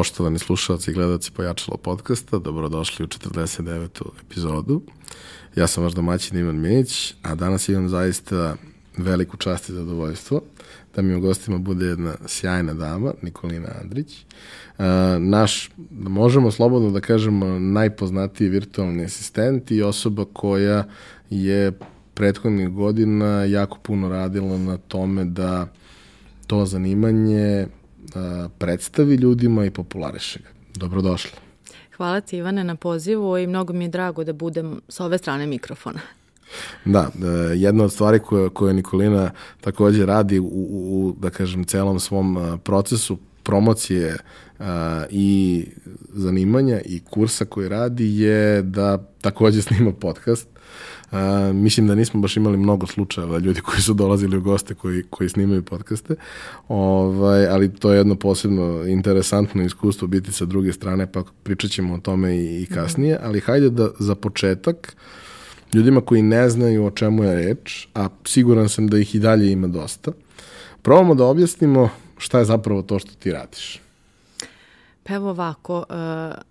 poštovani slušalci i gledalci Pojačalo podcasta, dobrodošli u 49. epizodu. Ja sam vaš domaćin Ivan Minić, a danas imam zaista veliku čast i zadovoljstvo da mi u gostima bude jedna sjajna dama, Nikolina Andrić. Uh, naš, možemo slobodno da kažemo, najpoznatiji virtualni asistent i osoba koja je prethodnih godina jako puno radila na tome da to zanimanje predstavi ljudima i populariše ga. Dobrodošli. Hvala ti Ivane na pozivu i mnogo mi je drago da budem sa ove strane mikrofona. Da, e, jedna od stvari koje, koje Nikolina takođe radi u, u, da kažem, celom svom e, procesu promocije a, i zanimanja i kursa koji radi je da takođe snima podcast. A, mislim da nismo baš imali mnogo slučajeva ljudi koji su dolazili u goste koji, koji snimaju podcaste, ovaj, ali to je jedno posebno interesantno iskustvo biti sa druge strane, pa pričat ćemo o tome i, i kasnije, ali hajde da za početak ljudima koji ne znaju o čemu je reč, a siguran sam da ih i dalje ima dosta, probamo da objasnimo šta je zapravo to što ti radiš. Pa evo ovako, e,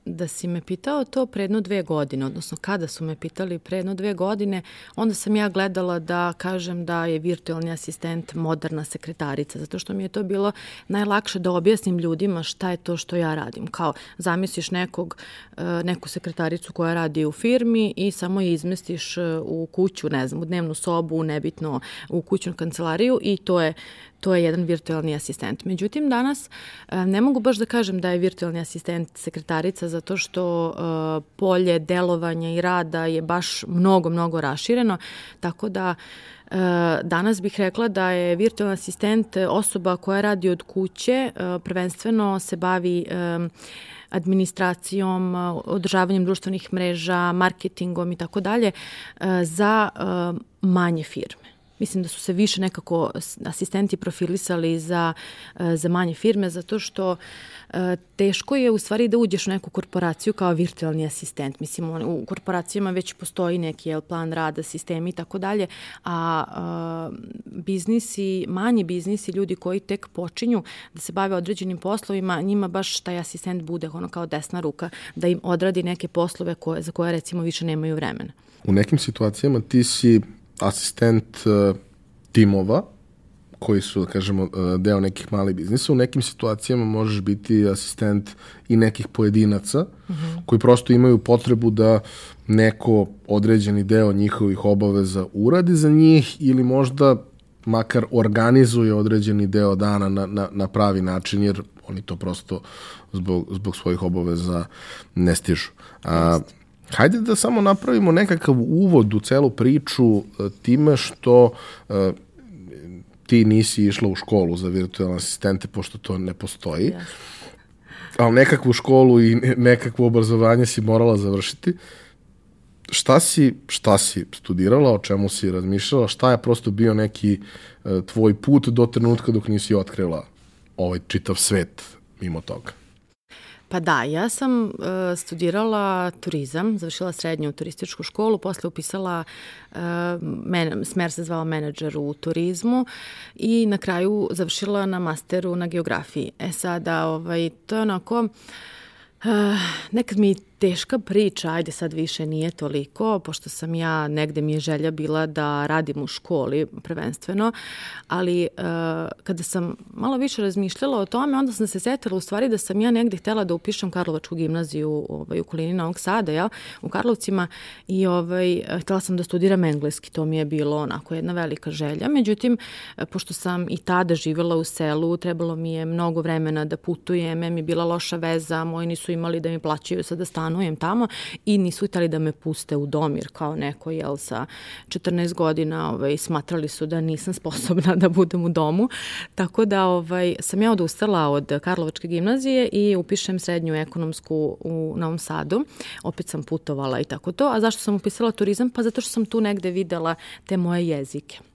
da si me pitao to predno dve godine, odnosno kada su me pitali predno dve godine, onda sam ja gledala da kažem da je virtualni asistent moderna sekretarica, zato što mi je to bilo najlakše da objasnim ljudima šta je to što ja radim. Kao zamisliš nekog, e, neku sekretaricu koja radi u firmi i samo je izmestiš e, u kuću, ne znam, u dnevnu sobu, nebitno u kućnu kancelariju i to je to je jedan virtualni asistent. Međutim, danas e, ne mogu baš da kažem da je virtualni asistent sekretarica zato što e, polje delovanja i rada je baš mnogo, mnogo rašireno, tako da e, danas bih rekla da je virtualni asistent osoba koja radi od kuće, prvenstveno se bavi administracijom, održavanjem društvenih mreža, marketingom i tako dalje za manje firme. Mislim da su se više nekako asistenti profilisali za, e, za manje firme, zato što e, teško je u stvari da uđeš u neku korporaciju kao virtualni asistent. Mislim, u korporacijama već postoji neki jel, plan rada, sistemi i tako dalje, a biznisi, manji biznisi, ljudi koji tek počinju da se bave određenim poslovima, njima baš taj asistent bude ono kao desna ruka, da im odradi neke poslove koje, za koje recimo više nemaju vremena. U nekim situacijama ti si asistent uh, timova koji su, da kažemo, uh, deo nekih malih biznisa. U nekim situacijama možeš biti asistent i nekih pojedinaca uh mhm. -huh. koji prosto imaju potrebu da neko određeni deo njihovih obaveza uradi za njih ili možda makar organizuje određeni deo dana na, na, na pravi način, jer oni to prosto zbog, zbog svojih obaveza ne stižu. A, Hajde da samo napravimo nekakav uvod u celu priču e, time što e, ti nisi išla u školu za virtualne asistente, pošto to ne postoji. Yes. Ali nekakvu školu i nekakvo obrazovanje si morala završiti. Šta si, šta si studirala, o čemu si razmišljala, šta je prosto bio neki uh, tvoj put do trenutka dok nisi otkrila ovaj čitav svet mimo toga? Pa da, ja sam uh, studirala turizam, završila srednju turističku školu, posle upisala, uh, men, smer se zvao menadžer u turizmu i na kraju završila na masteru na geografiji. E sada, ovaj, to je onako... Uh, nekad mi teška priča, ajde sad više nije toliko, pošto sam ja, negde mi je želja bila da radim u školi prvenstveno, ali uh, kada sam malo više razmišljala o tome, onda sam se setila u stvari da sam ja negde htela da upišem Karlovačku gimnaziju ovaj, u okolini Novog Sada, ja, u Karlovcima i ovaj, htela sam da studiram engleski, to mi je bilo onako jedna velika želja, međutim, pošto sam i tada živela u selu, trebalo mi je mnogo vremena da putujem, mi je bila loša veza, moji nisu imali da mi plaćaju sada stan stanujem tamo i nisu hteli da me puste u dom jer kao neko jel sa 14 godina ovaj, smatrali su da nisam sposobna da budem u domu. Tako da ovaj, sam ja odustala od Karlovačke gimnazije i upišem srednju ekonomsku u Novom Sadu. Opet sam putovala i tako to. A zašto sam upisala turizam? Pa zato što sam tu negde videla te moje jezike.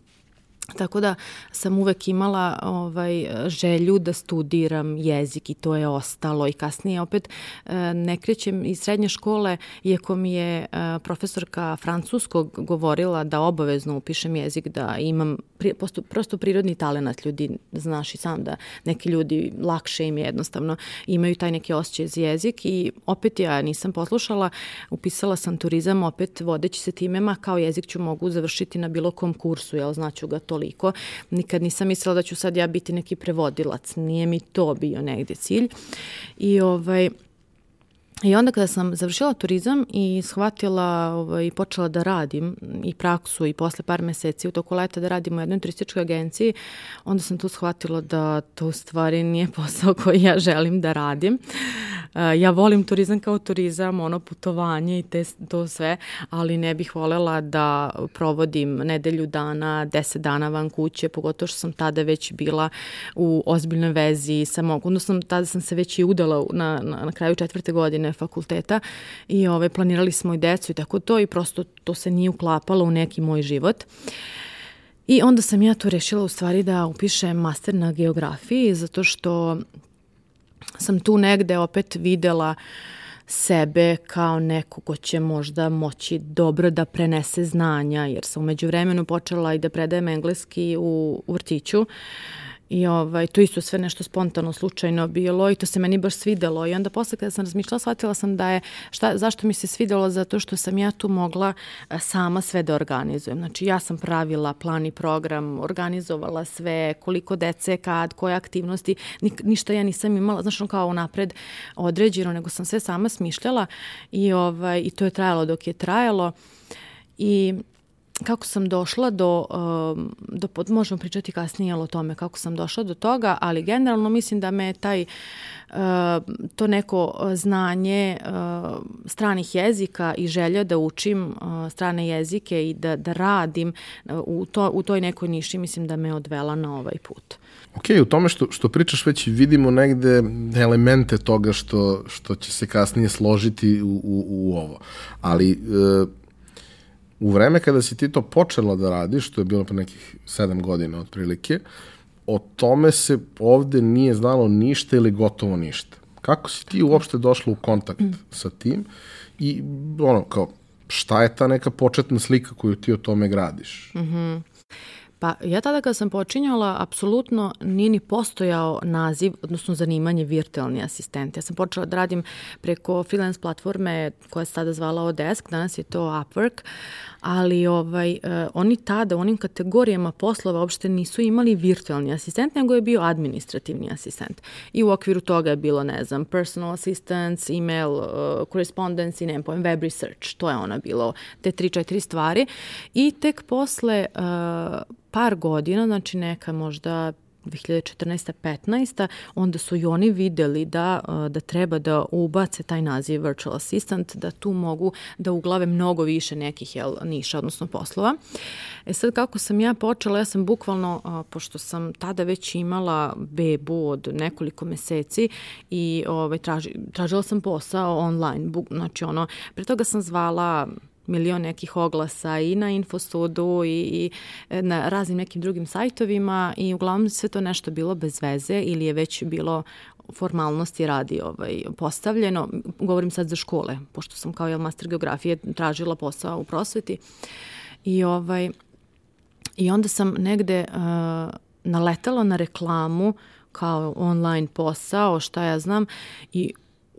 Tako da sam uvek imala ovaj, želju da studiram jezik i to je ostalo. I kasnije opet e, ne krećem iz srednje škole iako mi je e, profesorka francuskog govorila da obavezno upišem jezik, da imam prosto, prosto prirodni talenat ljudi, znaš i sam da neki ljudi lakše im je jednostavno imaju taj neki osjećaj za jezik. I opet ja nisam poslušala, upisala sam turizam opet vodeći se timema kao jezik ću mogu završiti na bilo kom kursu, jel znaću ga toliko toliko. Nikad nisam mislila da ću sad ja biti neki prevodilac. Nije mi to bio negde cilj. I ovaj, I onda kada sam završila turizam i shvatila ovaj, počela da radim i praksu i posle par meseci u toku leta da radim u jednoj turističkoj agenciji, onda sam tu shvatila da to u stvari nije posao koji ja želim da radim. Uh, ja volim turizam kao turizam, ono putovanje i te, to sve, ali ne bih volela da provodim nedelju dana, deset dana van kuće, pogotovo što sam tada već bila u ozbiljnoj vezi sa mog, odnosno tada sam se već i udala na, na, na kraju četvrte godine fakulteta i ove, planirali smo i decu i tako to i prosto to se nije uklapalo u neki moj život. I onda sam ja tu rešila u stvari da upišem master na geografiji zato što sam tu negde opet videla sebe kao neko ko će možda moći dobro da prenese znanja, jer sam umeđu vremenu počela i da predajem engleski u, u vrtiću. Uh, I ovaj, to isto sve nešto spontano, slučajno bilo i to se meni baš svidelo. I onda posle kada sam razmišljala, shvatila sam da je, šta, zašto mi se svidelo, zato što sam ja tu mogla sama sve da organizujem. Znači ja sam pravila plan i program, organizovala sve, koliko dece, kad, koje aktivnosti, ni, ništa ja nisam imala, znaš, on kao napred određeno, nego sam sve sama smišljala i, ovaj, i to je trajalo dok je trajalo. I kako sam došla do, um, do možemo pričati kasnije o tome kako sam došla do toga, ali generalno mislim da me taj uh, to neko znanje uh, stranih jezika i želja da učim uh, strane jezike i da, da radim u, to, u toj nekoj niši mislim da me odvela na ovaj put. Ok, u tome što, što pričaš već vidimo negde elemente toga što, što će se kasnije složiti u, u, u ovo. Ali uh, u vreme kada si ti to počela da radiš, to je bilo pre nekih sedam godina otprilike, o tome se ovde nije znalo ništa ili gotovo ništa. Kako si ti uopšte došla u kontakt mm. sa tim i ono, kao, šta je ta neka početna slika koju ti o tome gradiš? Mm -hmm. Pa ja tada kad sam počinjala, apsolutno nije ni postojao naziv, odnosno zanimanje virtualni asistent. Ja sam počela da radim preko freelance platforme koja se tada zvala Odesk, danas je to Upwork, ali ovaj, uh, oni tada u onim kategorijama poslova uopšte nisu imali virtualni asistent, nego je bio administrativni asistent. I u okviru toga je bilo, ne znam, personal assistance, email, uh, correspondence i ne pojem, web research. To je ono bilo, te tri, četiri stvari. I tek posle uh, par godina, znači neka možda 2014. 15. onda su i oni videli da, da treba da ubace taj naziv virtual assistant, da tu mogu da uglave mnogo više nekih jel, niša, odnosno poslova. E sad kako sam ja počela, ja sam bukvalno, pošto sam tada već imala bebu od nekoliko meseci i ovaj, traži, tražila sam posao online, buk, znači ono, pre toga sam zvala milion nekih oglasa i na Infostudu i, i na raznim nekim drugim sajtovima i uglavnom sve to nešto bilo bez veze ili je već bilo formalnosti radi ovaj, postavljeno. Govorim sad za škole, pošto sam kao jel, master geografije tražila posao u prosveti. I, ovaj, i onda sam negde uh, naletala na reklamu kao online posao, šta ja znam, i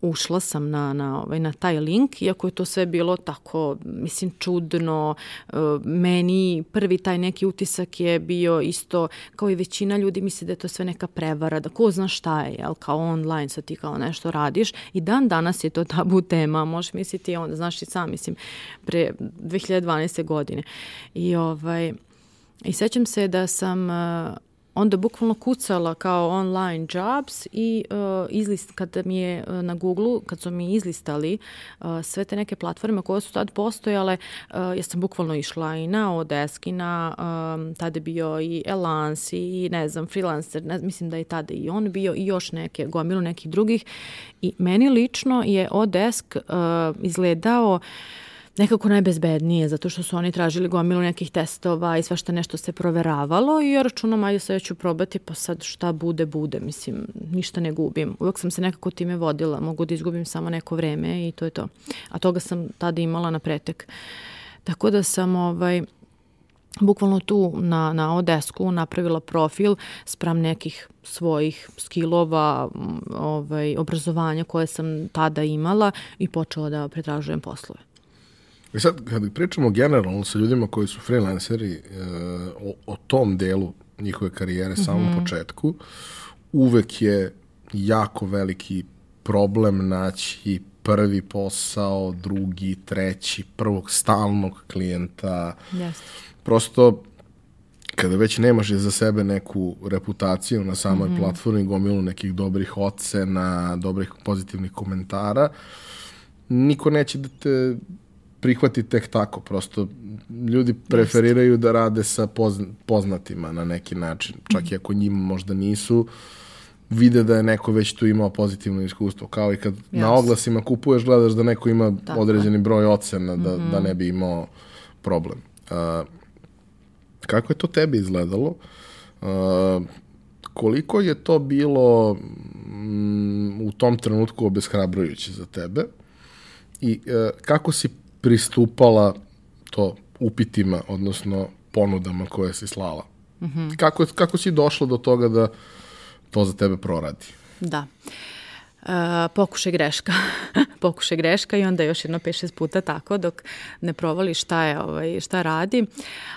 ušla sam na, na, ovaj, na taj link, iako je to sve bilo tako, mislim, čudno. E, meni prvi taj neki utisak je bio isto, kao i većina ljudi misli da je to sve neka prevara, da ko zna šta je, jel, kao online, sad ti kao nešto radiš. I dan danas je to tabu tema, možeš misliti onda, znaš i sam, mislim, pre 2012. godine. I ovaj, I sećam se da sam uh, onda bukvalno kucala kao online jobs i uh, izlist, kada mi je uh, na Google, kad su mi izlistali uh, sve te neke platforme koje su tad postojale, uh, ja sam bukvalno išla i na Odesk i na, um, tada je bio i Elance i ne znam, freelancer, ne, mislim da je tada i on bio i još neke, gomilu nekih drugih. I meni lično je Odesk uh, izgledao nekako najbezbednije, zato što su oni tražili gomilu nekih testova i svašta nešto se proveravalo i ja računam, ajde sad ću probati, pa sad šta bude, bude, mislim, ništa ne gubim. Uvek sam se nekako time vodila, mogu da izgubim samo neko vreme i to je to. A toga sam tada imala na pretek. Tako da sam ovaj, bukvalno tu na, na Odesku napravila profil sprem nekih svojih skillova, ovaj, obrazovanja koje sam tada imala i počela da pretražujem poslove. I sad, kada pričamo generalno sa ljudima koji su freelanceri e, o, o tom delu njihove karijere, mm -hmm. samom početku, uvek je jako veliki problem naći prvi posao, drugi, treći, prvog stalnog klijenta. Yes. Prosto, kada već nemaš za sebe neku reputaciju na samoj mm -hmm. platformi, gomilu nekih dobrih ocena, dobrih pozitivnih komentara, niko neće da te prihvati tek tako, prosto ljudi preferiraju da rade sa poznatima na neki način, čak i ako njima možda nisu, vide da je neko već tu imao pozitivno iskustvo, kao i kad na oglasima kupuješ, gledaš da neko ima tako. određeni broj ocena da, mm -hmm. da ne bi imao problem. Uh, kako je to tebi izgledalo? Uh, koliko je to bilo mm, u tom trenutku obeshrabrujuće za tebe i uh, kako si pristupala to upitima, odnosno ponudama koje si slala. Mm -hmm. kako, kako si došla do toga da to za tebe proradi? Da. Uh, pokušaj greška. pokušaj greška i onda još jedno 5-6 puta tako dok ne provali šta je ovaj šta radi.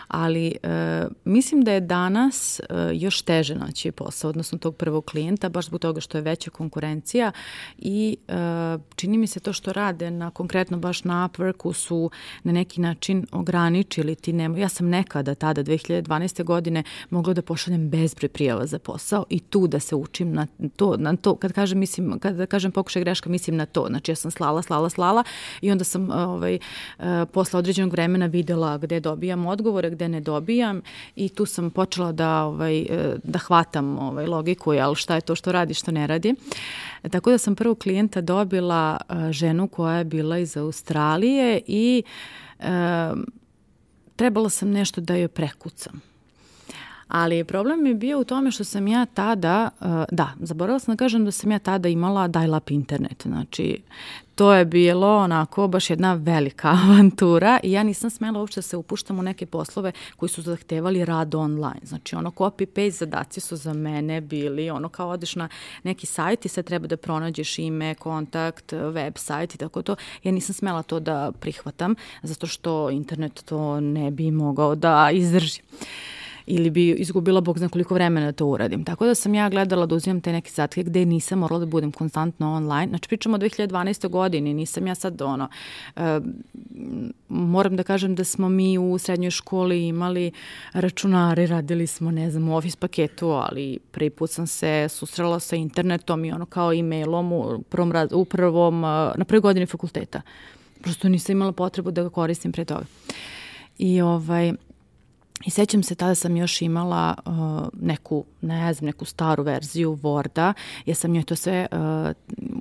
Ali uh, mislim da je danas uh, još teže naći posao, odnosno tog prvog klijenta baš zbog toga što je veća konkurencija i uh, čini mi se to što rade na konkretno baš na Upworku su na neki način ograničili ti nema. Ja sam nekada tada 2012. godine mogla da pošaljem bezbroj prijava za posao i tu da se učim na to, na to kad kažem mislim kad kažem pokušaj greška mislim na to. Znači ja sam slala, slala, slala i onda sam ovaj, eh, posle određenog vremena videla gde dobijam odgovore, gde ne dobijam i tu sam počela da, ovaj, eh, da hvatam ovaj, logiku, jel, šta je to što radi, što ne radi. Tako da sam prvog klijenta dobila ženu koja je bila iz Australije i e, trebala sam nešto da joj prekucam. Ali problem je bio u tome što sam ja tada, uh, da, zaboravila sam da kažem da sam ja tada imala dial-up internet. Znači, to je bilo onako baš jedna velika avantura i ja nisam smela uopšte da se upuštam u neke poslove koji su zahtevali rad online. Znači ono copy-paste zadaci su za mene bili ono kao odeš na neki sajt i sad treba da pronađeš ime, kontakt, web sajt i tako to. Ja nisam smela to da prihvatam zato što internet to ne bi mogao da izdrži. Uh, ili bi izgubila bog zna koliko vremena da to uradim. Tako da sam ja gledala da uzimam te neke zatke gde nisam morala da budem konstantno online. Znači pričamo o 2012. godini, nisam ja sad ono, uh, moram da kažem da smo mi u srednjoj školi imali računare, radili smo, ne znam, u office paketu, ali prvi put sam se susrela sa internetom i ono kao e-mailom u prvom, u prvom, na prvoj godini fakulteta. Prosto nisam imala potrebu da ga koristim pre toga. I ovaj, I sećam se, tada sam još imala uh, neku, ne znam, neku staru verziju Worda, ja sam joj to sve uh,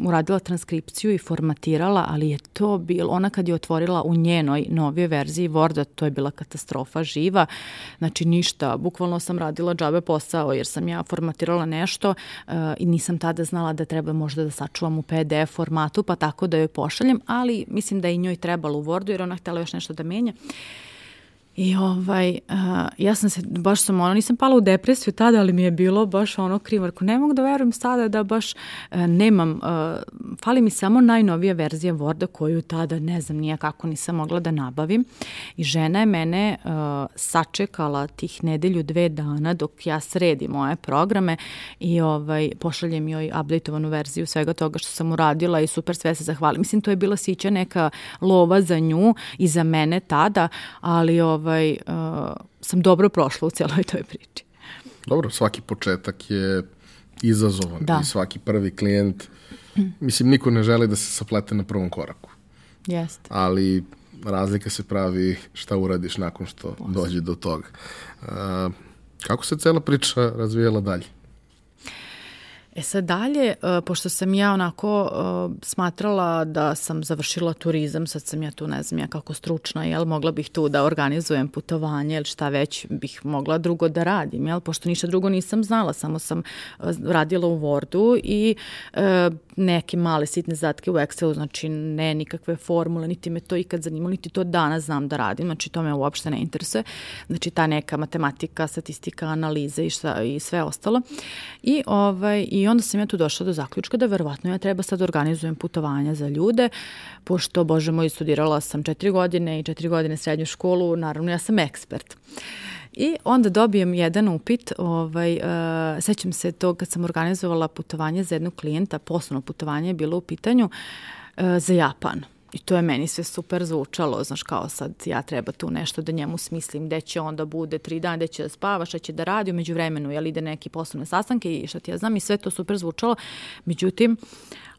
uradila transkripciju i formatirala, ali je to bilo, ona kad je otvorila u njenoj novije verziji Worda, to je bila katastrofa živa, znači ništa, bukvalno sam radila džabe posao jer sam ja formatirala nešto uh, i nisam tada znala da treba možda da sačuvam u PDF formatu, pa tako da joj pošaljem, ali mislim da je i njoj trebalo u Wordu jer ona htela još nešto da menja. I ovaj, uh, ja sam se, baš sam ono, nisam pala u depresiju tada, ali mi je bilo baš ono krivarko. Ne mogu da verujem sada da baš uh, nemam, uh, fali mi samo najnovija verzija Worda koju tada ne znam nija kako nisam mogla da nabavim. I žena je mene uh, sačekala tih nedelju dve dana dok ja sredim moje programe i ovaj, pošaljem joj updateovanu verziju svega toga što sam uradila i super sve se zahvalim. Mislim, to je bila sića neka lova za nju i za mene tada, ali ovaj, ovaj, uh, sam dobro prošla u celoj toj priči. Dobro, svaki početak je izazovan da. i svaki prvi klijent, mislim, niko ne želi da se saplete na prvom koraku. Jeste. Ali razlika se pravi šta uradiš nakon što Posle. dođe do toga. Uh, kako se cela priča razvijela dalje? E sad dalje, uh, pošto sam ja onako uh, smatrala da sam završila turizam, sad sam ja tu ne znam ja kako stručna, jel, mogla bih tu da organizujem putovanje ili šta već bih mogla drugo da radim, jel, pošto ništa drugo nisam znala, samo sam uh, radila u Wordu i neke male sitne zadatke u Excelu, znači ne nikakve formule, niti me to ikad zanimalo, niti to danas znam da radim, znači to me uopšte ne interesuje, znači ta neka matematika, statistika, analize i, šta, i sve ostalo. I, ovaj, I onda sam ja tu došla do zaključka da verovatno ja treba sad da organizujem putovanja za ljude, pošto, bože moj, studirala sam četiri godine i četiri godine srednju školu, naravno ja sam ekspert. I onda dobijem jedan upit, ovaj, uh, sećam se to kad sam organizovala putovanje za jednog klijenta, poslovno putovanje je bilo u pitanju uh, za Japan. I to je meni sve super zvučalo, znaš kao sad ja treba tu nešto da njemu smislim gde će onda bude tri dana, gde će da spava, šta će da radi, umeđu vremenu jel ide neke poslovne sastanke i šta ti ja znam i sve to super zvučalo. Međutim,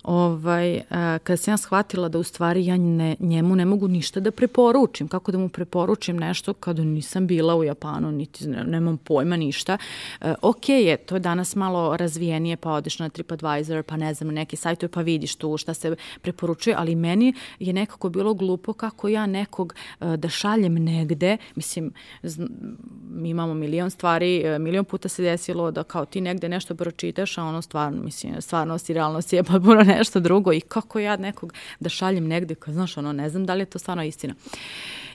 ovaj, kada sam ja shvatila da u stvari ja ne, njemu ne mogu ništa da preporučim, kako da mu preporučim nešto kada nisam bila u Japanu, niti nemam pojma ništa. E, ok je, to je danas malo razvijenije, pa odeš na TripAdvisor, pa ne znam, neki sajtove, pa vidiš tu šta se preporučuje, ali meni je nekako bilo glupo kako ja nekog e, da šaljem negde, mislim, mi imamo milion stvari, milion puta se desilo da kao ti negde nešto pročitaš, a ono stvarno, mislim, stvarnost i realnost je potpuno nešto drugo i kako ja nekog da šaljem negde, kao, znaš, ono, ne znam da li je to stvarno istina.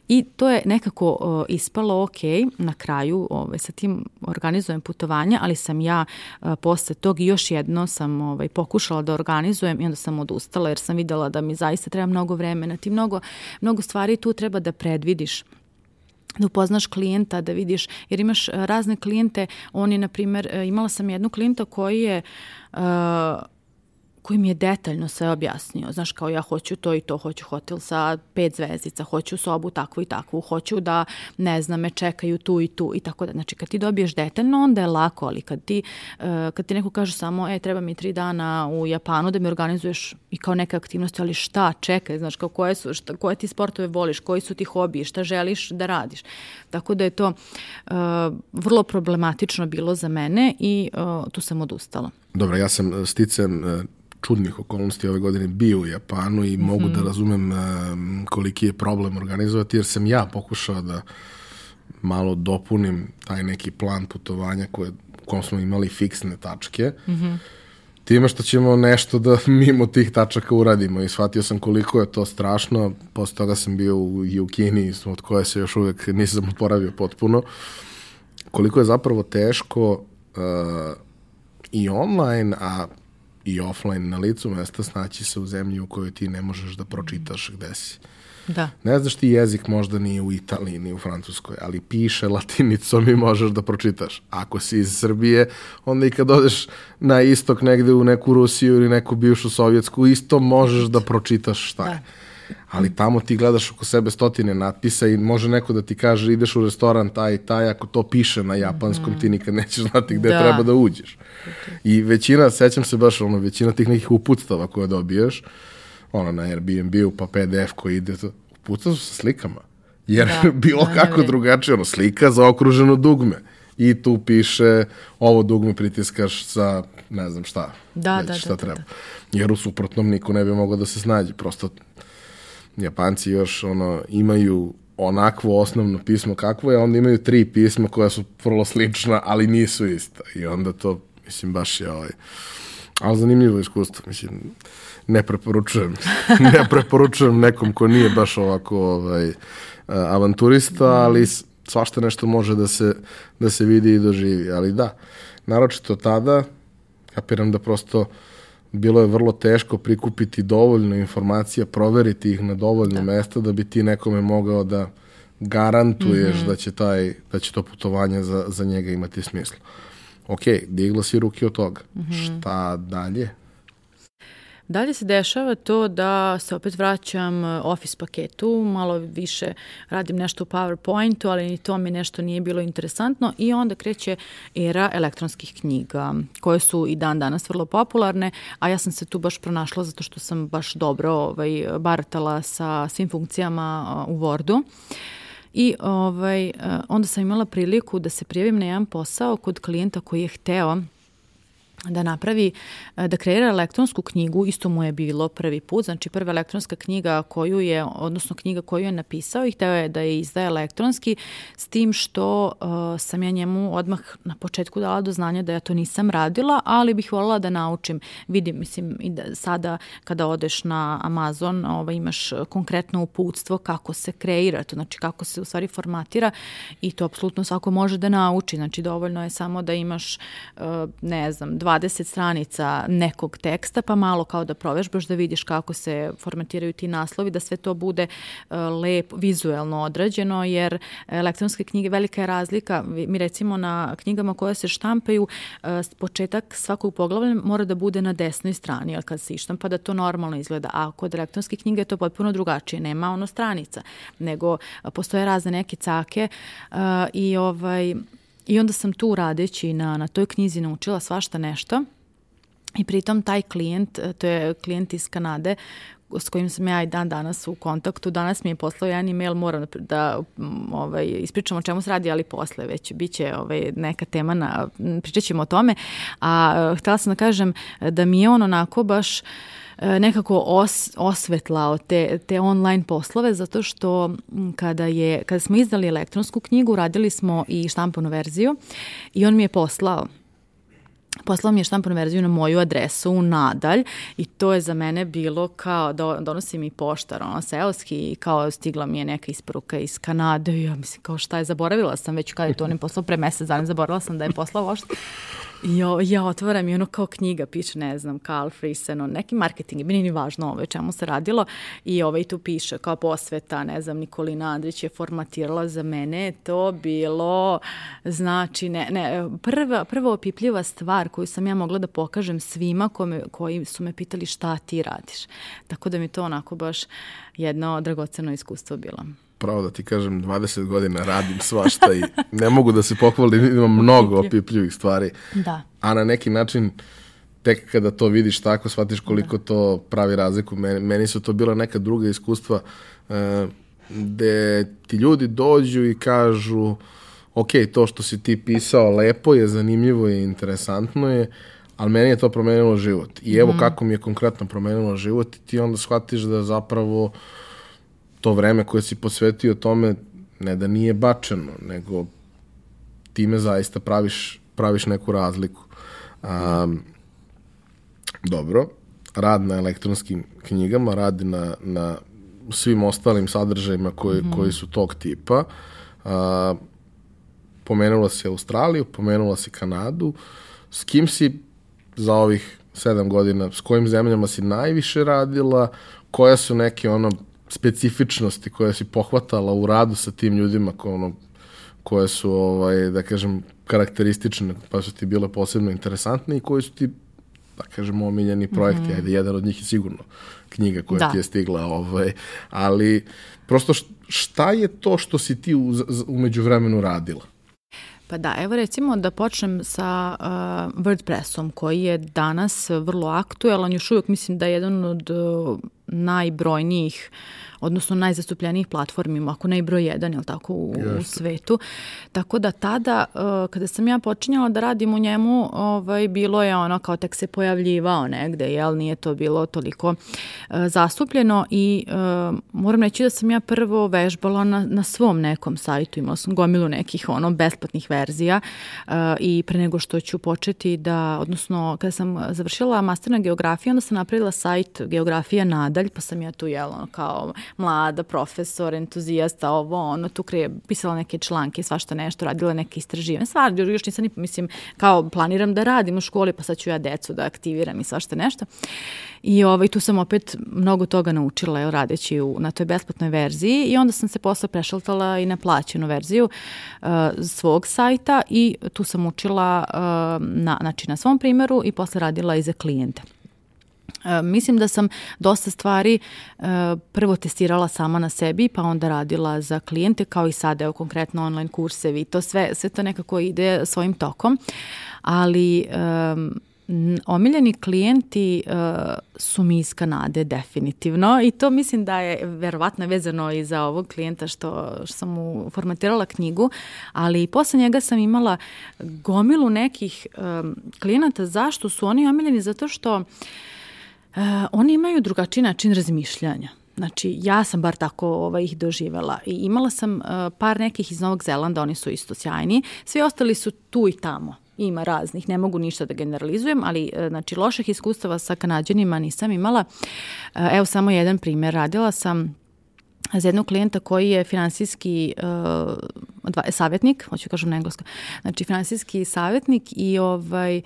I to je nekako uh, ispalo ok, na kraju ovaj, sa tim organizujem putovanja, ali sam ja uh, posle tog još jedno sam ovaj, pokušala da organizujem i onda sam odustala jer sam videla da mi zaista treba mnogo vremena, ti mnogo, mnogo stvari tu treba da predvidiš da upoznaš klijenta, da vidiš, jer imaš razne klijente, on je, na primjer, imala sam jednu klijenta koji je uh, koji mi je detaljno sve objasnio. Znaš, kao ja hoću to i to, hoću hotel sa pet zvezdica, hoću sobu takvu i takvu, hoću da, ne znam, me čekaju tu i tu i tako da. Znači, kad ti dobiješ detaljno, onda je lako, ali kad ti, uh, kad ti neko kaže samo, e, treba mi tri dana u Japanu da mi organizuješ i kao neke aktivnosti, ali šta, čekaj, znaš, kao koje su, šta, koje ti sportove voliš, koji su ti hobiji, šta želiš da radiš. Tako da je to uh, vrlo problematično bilo za mene i uh, tu sam odustala. Dobro, ja sam sticam čudnih okolnosti ove godine bio u Japanu i mogu mm da razumem uh, koliki je problem organizovati, jer sam ja pokušao da malo dopunim taj neki plan putovanja koje, u kom smo imali fiksne tačke. Mm -hmm time što ćemo nešto da mimo tih tačaka uradimo i shvatio sam koliko je to strašno, posle toga sam bio u, i u Kini, od koje se još uvek nisam oporavio potpuno, koliko je zapravo teško uh, i online, a i offline na licu mesta snaći se u zemlji u kojoj ti ne možeš da pročitaš gde si. Da. Ne znaš ti jezik možda ni u Italiji, ni u Francuskoj, ali piše latinicom i možeš da pročitaš. Ako si iz Srbije, onda i kad odeš na istok negde u neku Rusiju ili neku bivšu Sovjetsku, isto možeš da pročitaš šta je. Da ali tamo ti gledaš oko sebe stotine natpisa i može neko da ti kaže ideš u restoran taj i taj, ako to piše na japanskom, mm. ti nikad nećeš znati gde da. treba da uđeš. I većina, sećam se baš, ono, većina tih nekih uputstava koje dobiješ, ono, na Airbnb-u, pa PDF koji ide, uputstva su sa slikama. Jer da, bilo da, kako da, drugačije, ono, slika za okruženo dugme. I tu piše ovo dugme pritiskaš za ne znam šta. Da, već, da, šta da, treba. Da, da. Jer u suprotnom niko ne bi mogao da se snađe. Prosto Japanci još ono imaju onakvo osnovno pismo kakvo je, onda imaju tri pisma koja su vrlo slična, ali nisu ista. I onda to, mislim, baš je ovaj... Ali zanimljivo iskustvo, mislim, ne preporučujem. ne preporučujem nekom ko nije baš ovako ovaj, avanturista, ali svašta nešto može da se, da se vidi i doživi. Ali da, naročito tada, kapiram da prosto uh, bilo je vrlo teško prikupiti dovoljno informacija, proveriti ih na dovoljno da. mesta da bi ti nekome mogao da garantuješ mm -hmm. da će taj da će to putovanje za, za njega imati smisla. Ok, digla si ruke od toga. Mm -hmm. Šta dalje? Dalje se dešava to da se opet vraćam e, Office paketu, malo više radim nešto u PowerPointu, ali ni to mi nešto nije bilo interesantno i onda kreće era elektronskih knjiga, koje su i dan danas vrlo popularne, a ja sam se tu baš pronašla zato što sam baš dobro ovaj, baratala sa svim funkcijama u Wordu. I ovaj, e, onda sam imala priliku da se prijavim na jedan posao kod klijenta koji je hteo da napravi, e, da kreira elektronsku knjigu, isto mu je bilo prvi put, znači prva elektronska knjiga koju je, odnosno knjiga koju je napisao i hteo je da je izdaje elektronski, s tim što uh, sam ja njemu odmah na početku dala do znanja da ja to nisam radila, ali bih voljela da naučim. Vidim, mislim, i da sada kada odeš na Amazon, ovaj, imaš konkretno uputstvo kako se kreira, to znači kako se u stvari formatira i to apsolutno svako može da nauči, znači dovoljno je samo da imaš, uh, ne znam, dva 20 stranica nekog teksta, pa malo kao da provežbaš da vidiš kako se formatiraju ti naslovi, da sve to bude uh, lepo, vizuelno odrađeno, jer elektronske knjige velika je razlika. Mi recimo na knjigama koje se štampaju, uh, početak svakog poglavlja mora da bude na desnoj strani, ali kad se ištampa da to normalno izgleda, a kod elektronske knjige je to potpuno drugačije, nema ono stranica, nego postoje razne neke cake uh, i ovaj I onda sam tu radeći na, na toj knjizi naučila svašta nešto i pritom taj klijent, e, to je klijent iz Kanade s kojim sam ja i dan danas u kontaktu. Danas mi je poslao jedan email, moram da, da ovaj, ispričam o čemu se radi, ali posle već biće ovaj, neka tema, na, pričat ćemo o tome. A e, htela sam da kažem da mi je on onako baš uh, nekako os, osvetlao te, te online poslove zato što kada, je, kada smo izdali elektronsku knjigu radili smo i štampanu verziju i on mi je poslao Poslao mi je štampanu verziju na moju adresu u nadalj i to je za mene bilo kao da donosi mi poštar, ono, seoski kao stigla mi je neka isporuka iz Kanade i ja mislim kao šta je, zaboravila sam već kada je to on poslao pre mesec dana, zaboravila sam da je poslao ošte. I ja, ja otvaram i ono kao knjiga piše, ne znam, Carl Friesen, on, neki marketing, nije ni važno ovo čemu se radilo i ovaj tu piše kao posveta, ne znam, Nikolina Andrić je formatirala za mene, to bilo, znači, ne, ne, prva, prva opipljiva stvar koju sam ja mogla da pokažem svima kome, koji su me pitali šta ti radiš. Tako da mi to onako baš jedno dragoceno iskustvo bilo pravo da ti kažem, 20 godina radim svašta i ne mogu da se pohvalim, imam mnogo opipljivih stvari. Da. A na neki način, tek kada to vidiš tako, shvatiš koliko da. to pravi razliku. Meni, meni su to bila neka druga iskustva uh, gde ti ljudi dođu i kažu ok, to što si ti pisao lepo je, zanimljivo je, interesantno je, ali meni je to promenilo život. I evo mm. kako mi je konkretno promenilo život i ti onda shvatiš da zapravo uh, to vreme koje si posvetio tome ne da nije bačeno, nego time zaista praviš, praviš neku razliku. Um, dobro, rad na elektronskim knjigama, rad na, na svim ostalim sadržajima koji, mm koji su tog tipa. Uh, pomenula si Australiju, pomenula si Kanadu. S kim si za ovih sedam godina, s kojim zemljama si najviše radila, koja su neke ono specifičnosti koje si pohvatala u radu sa tim ljudima ko, ono, koje su, ovaj, da kažem, karakteristične, pa su ti bile posebno interesantne i koji su ti, da kažem, omiljeni projekti. Mm -hmm. Ajde, jedan od njih je sigurno knjiga koja da. ti je stigla, ovaj, ali prosto šta je to što si ti u, umeđu vremenu radila? Pa da, evo recimo da počnem sa uh, WordPressom koji je danas vrlo aktuelan, još uvijek mislim da je jedan od uh, najbrojnijih odnosno najzastupljenijih platformi, ako ne i broj jedan, jel tako, u, u svetu. Tako da tada, uh, kada sam ja počinjala da radim u njemu, ovaj, bilo je ono kao tek se pojavljivao negde, jel, nije to bilo toliko uh, zastupljeno i uh, moram reći da sam ja prvo vežbala na, na svom nekom sajtu, imala sam gomilu nekih ono besplatnih verzija uh, i pre nego što ću početi da, odnosno kada sam završila master na geografiji, onda sam napravila sajt Geografija nadalj, pa sam ja tu jela kao mlada profesor, entuzijasta, ovo, ono, tu krije, pisala neke članke, svašta nešto, radila neke istraživanja. Stvar, još nisam ni, mislim, kao planiram da radim u školi, pa sad ću ja decu da aktiviram i svašta nešto. I ovaj, tu sam opet mnogo toga naučila, evo, radeći u, na toj besplatnoj verziji i onda sam se posle prešaltala i na plaćenu verziju uh, svog sajta i tu sam učila uh, na, znači, na svom primeru i posle radila i za klijente. E, mislim da sam dosta stvari e, prvo testirala sama na sebi, pa onda radila za klijente, kao i sada, evo konkretno online kursevi, to sve, sve to nekako ide svojim tokom, ali omiljeni klijenti uh, su mi iz Kanade definitivno i to mislim da je verovatno vezano i za ovog klijenta što, što sam mu formatirala knjigu, ali posle njega sam imala gomilu nekih um, klijenata. Zašto su oni omiljeni? Zato što uh, oni imaju drugačiji način razmišljanja. Znači, ja sam bar tako ovaj, ih doživela. I imala sam uh, par nekih iz Novog Zelanda, oni su isto sjajni. Svi ostali su tu i tamo ima raznih, ne mogu ništa da generalizujem, ali e, znači loših iskustava sa kanadjanima nisam imala. E, evo samo jedan primer, radila sam za jednog klijenta koji je finansijski uh, dva, savjetnik, hoću kažem na engleskom, znači finansijski savjetnik i ovaj,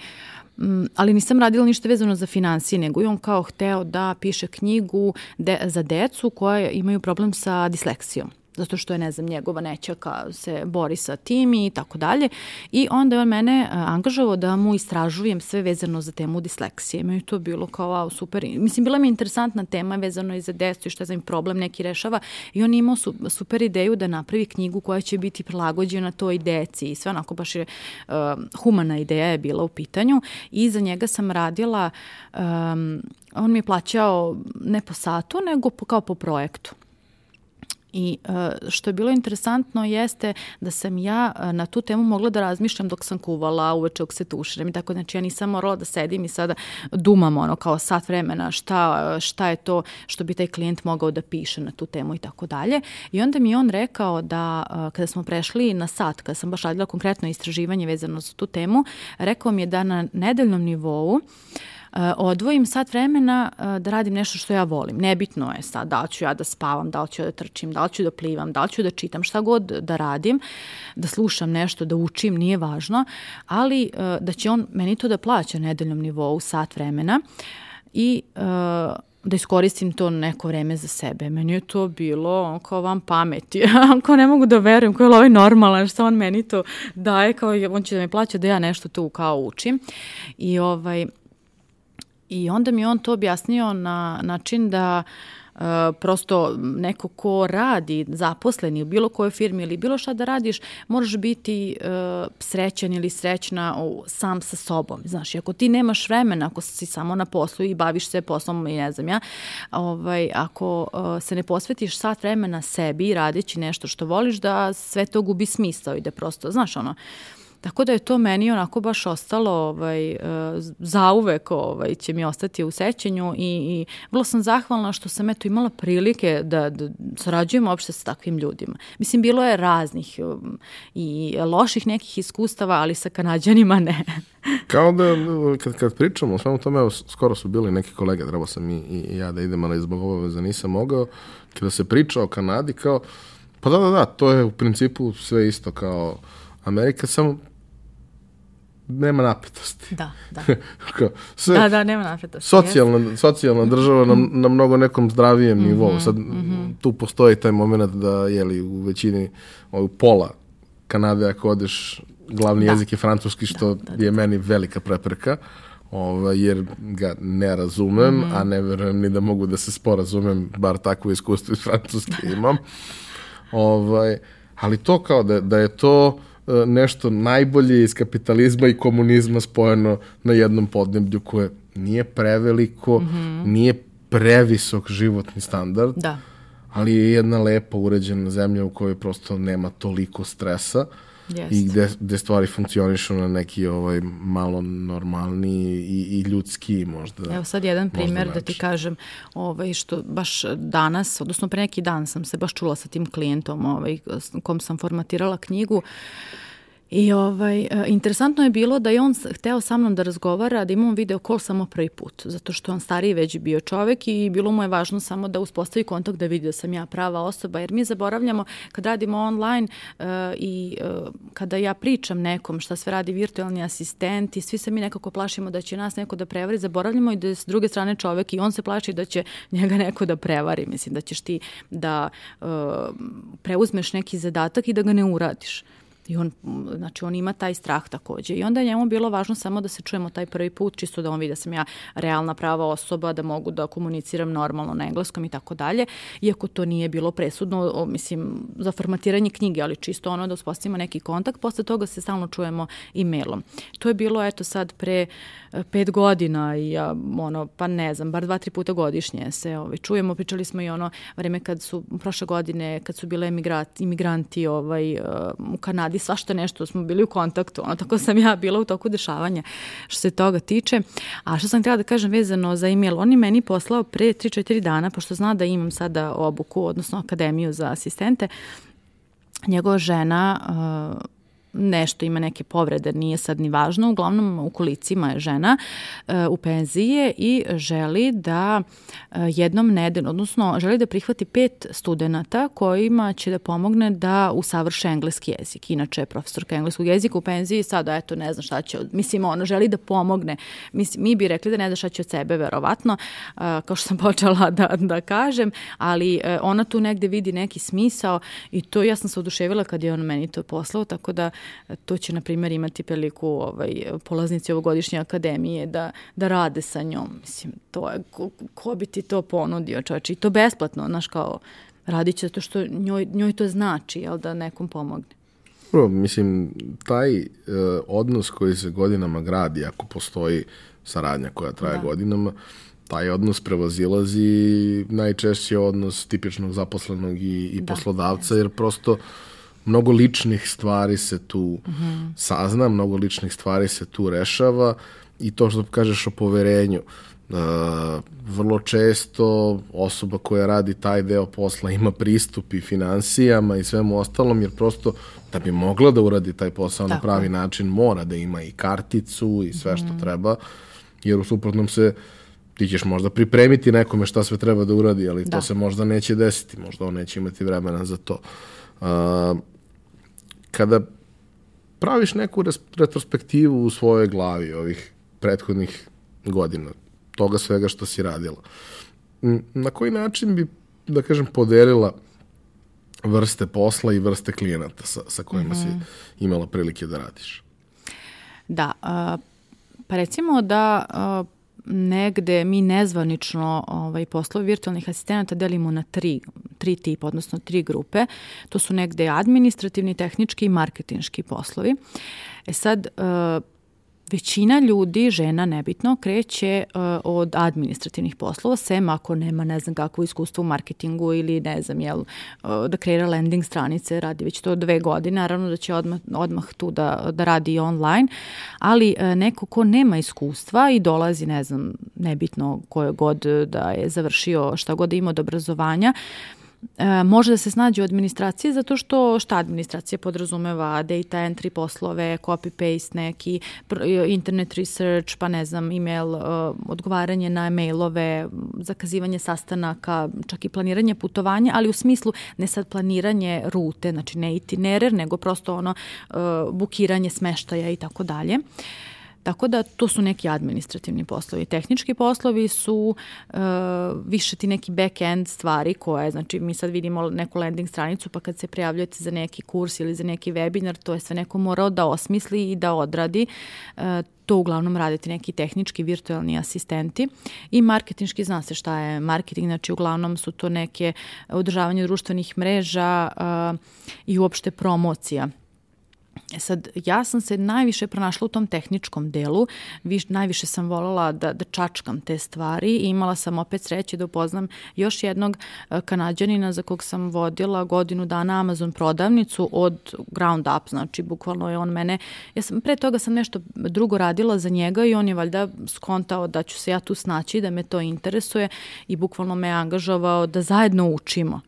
ali nisam radila ništa vezano za financije, nego je on kao hteo da piše knjigu de, za decu koja imaju problem sa disleksijom zato što je, ne znam, njegova nećaka se bori sa tim i tako dalje. I onda je on mene e, angažovao da mu istražujem sve vezano za temu disleksije. Meni to bilo kao, wow, super. Mislim, bila mi je interesantna tema vezano i za decu i šta znam, problem neki rešava. I on imao su, super ideju da napravi knjigu koja će biti prilagođena toj deci i sve onako baš je uh, humana ideja je bila u pitanju. I za njega sam radila, um, on mi je plaćao ne po satu, nego po, kao po projektu. I uh, što je bilo interesantno jeste da sam ja uh, na tu temu mogla da razmišljam dok sam kuvala, uveče dok se tuširam i tako, znači ja nisam morala da sedim i sada dumam ono kao sat vremena šta, šta je to što bi taj klijent mogao da piše na tu temu i tako dalje. I onda mi on rekao da uh, kada smo prešli na sat, kada sam baš radila konkretno istraživanje vezano za tu temu, rekao mi je da na nedeljnom nivou uh, odvojim sat vremena eh, da radim nešto što ja volim. Nebitno je sad da li ću ja da spavam, da li ću ja da trčim, da li ću da plivam, da li ću da čitam, šta god da radim, da slušam nešto, da učim, nije važno, ali eh, da će on meni to da plaća nedeljnom nivou sat vremena i da iskoristim to neko vreme za sebe. Meni je to bilo kao vam pameti. kao ne mogu da verujem, kao je ovaj normalan, šta on meni to daje, kao on će da me plaća da ja nešto tu kao učim. I ovaj, I onda mi on to objasnio na način da Uh, prosto neko ko radi, zaposleni u bilo kojoj firmi ili bilo šta da radiš, moraš biti uh, srećan ili srećna u, sam sa sobom. Znaš, ako ti nemaš vremena, ako si samo na poslu i baviš se poslom i ne znam ja, ovaj, ako uh, se ne posvetiš sat vremena sebi radeći nešto što voliš, da sve to gubi smisao i da prosto, znaš ono, uh, Tako da je to meni onako baš ostalo ovaj, e, zauvek ovaj, će mi ostati u sećanju i, i vrlo sam zahvalna što sam eto imala prilike da, da sarađujem uopšte sa takvim ljudima. Mislim, bilo je raznih um, i loših nekih iskustava, ali sa kanadjanima ne. Kao da, kad, kad pričamo o svemu tome, evo, skoro su bili neki kolege, trebao sam i, i ja da idem, ali zbog obaveza nisam mogao, kada se priča o Kanadi, kao, pa da, da, da, to je u principu sve isto kao Amerika, samo nema napetosti. Da, da. Sve, da, da, nema napetosti. Socijalna, socijalna država na, na mnogo nekom zdravijem mm -hmm, nivou. Sad, mm -hmm. tu postoji taj moment da, jeli, u većini, u pola Kanade, ako odeš, glavni da. jezik je francuski, da, što da, da, da, je meni velika prepreka, ovaj, jer ga ne razumem, mm -hmm. a ne verujem ni da mogu da se sporazumem, bar takvo iskustvo iz francuske imam. ovaj, ali to kao da, da je to nešto najbolje iz kapitalizma i komunizma spojeno na jednom podneblju koje nije preveliko, mm -hmm. nije previsok životni standard, da. ali je jedna lepa uređena zemlja u kojoj prosto nema toliko stresa Jest. i gde, gde stvari funkcionišu na neki ovaj malo normalniji i, i ljudski možda. Evo sad jedan primer da ti kažem ovaj, što baš danas, odnosno pre neki dan sam se baš čula sa tim klijentom ovaj, kom sam formatirala knjigu I ovaj, e, interesantno je bilo da je on hteo sa mnom da razgovara, da imamo video call samo prvi put, zato što on stariji već bio čovek i bilo mu je važno samo da uspostavi kontakt da vidi da sam ja prava osoba, jer mi zaboravljamo kad radimo online uh, i uh, kada ja pričam nekom šta sve radi virtualni asistent i svi se mi nekako plašimo da će nas neko da prevari, zaboravljamo i da je s druge strane čovek i on se plaši da će njega neko da prevari, mislim da ćeš ti da uh, preuzmeš neki zadatak i da ga ne uradiš. I on, znači, on ima taj strah takođe. I onda je njemu bilo važno samo da se čujemo taj prvi put, čisto da on vidi da sam ja realna prava osoba, da mogu da komuniciram normalno na engleskom i tako dalje. Iako to nije bilo presudno, o, mislim, za formatiranje knjige, ali čisto ono da uspostavimo neki kontakt. Posle toga se stalno čujemo e-mailom. To je bilo, eto, sad pre e, pet godina i ja, ono, pa ne znam, bar dva, tri puta godišnje se ovaj, čujemo. Pričali smo i ono vreme kad su, prošle godine, kad su bile imigranti, imigranti ovaj, uh, u Kanadi, svašta nešto smo bili u kontaktu. Ono, tako sam ja bila u toku dešavanja što se toga tiče. A što sam htjela da kažem vezano za e-mail, on je meni poslao pre 3-4 dana, pošto zna da imam sada obuku, odnosno akademiju za asistente, njegova žena uh, nešto ima neke povrede, nije sad ni važno, uglavnom u kolicima je žena e, u penzije i želi da e, jednom nedeljno, odnosno želi da prihvati pet studenta kojima će da pomogne da usavrše engleski jezik. Inače je profesorka engleskog jezika u penziji, sada eto ne znam šta će, mislim ona želi da pomogne. Mislim, mi bi rekli da ne zna šta će od sebe verovatno, e, kao što sam počela da, da kažem, ali ona tu negde vidi neki smisao i to ja sam se oduševila kad je on meni to poslao, tako da to će, na primjer, imati priliku ovaj, polaznici ovogodišnje akademije da, da rade sa njom. Mislim, to je, ko, ko bi ti to ponudio, čovječ, i to besplatno, znaš, kao, radit će to što njoj, njoj to znači, jel, da nekom pomogne. Bro, mislim, taj uh, odnos koji se godinama gradi, ako postoji saradnja koja traje da. godinama, taj odnos prevazilazi najčešće odnos tipičnog zaposlenog i, i da, poslodavca, jer prosto mnogo ličnih stvari se tu mm -hmm. sazna, mnogo ličnih stvari se tu rešava i to što kažeš o poverenju. Uh, vrlo često osoba koja radi taj deo posla ima pristup i finansijama i svemu ostalom, jer prosto da bi mogla da uradi taj posao Tako. na pravi način mora da ima i karticu i sve što mm. treba, jer u suprotnom se ti ćeš možda pripremiti nekome šta sve treba da uradi, ali da. to se možda neće desiti, možda on neće imati vremena za to. Uh, kada praviš neku retrospektivu u svojoj glavi ovih prethodnih godina, toga svega što si radila, na koji način bi, da kažem, podelila vrste posla i vrste klijenata sa, sa kojima mm -hmm. si mhm. imala prilike da radiš? Da, uh, pa recimo da negde mi nezvanično ovaj, poslovi virtualnih asistenata delimo na tri, tri tipa, odnosno tri grupe. To su negde administrativni, tehnički i marketinški poslovi. E sad, uh, većina ljudi, žena nebitno, kreće uh, od administrativnih poslova, sem ako nema ne znam kakvo iskustvo u marketingu ili ne znam, jel, uh, da kreira landing stranice, radi već to dve godine, naravno da će odmah, odmah tu da, da radi i online, ali neko ko nema iskustva i dolazi, ne znam, nebitno koje god da je završio, šta god da ima od obrazovanja, e, može da se snađe u administraciji zato što šta administracija podrazumeva data entry poslove, copy-paste neki, internet research, pa ne znam, email, uh, odgovaranje na mailove, zakazivanje sastanaka, čak i planiranje putovanja, ali u smislu ne sad planiranje rute, znači ne itinerer, nego prosto ono uh, bukiranje smeštaja i tako dalje. Tako da to su neki administrativni poslovi. Tehnički poslovi su uh, više ti neki back-end stvari koje, znači mi sad vidimo neku landing stranicu pa kad se prijavljujete za neki kurs ili za neki webinar, to je sve neko morao da osmisli i da odradi. Uh, to uglavnom radite neki tehnički virtualni asistenti i marketinški zna se šta je marketing, znači uglavnom su to neke održavanje društvenih mreža uh, i uopšte promocija E sad, ja sam se najviše pronašla u tom tehničkom delu, Viš, najviše sam voljela da, da čačkam te stvari i imala sam opet sreće da upoznam još jednog e, kanadjanina za kog sam vodila godinu dana Amazon prodavnicu od ground up, znači bukvalno je on mene, ja sam, pre toga sam nešto drugo radila za njega i on je valjda skontao da ću se ja tu snaći, da me to interesuje i bukvalno me angažovao da zajedno učimo.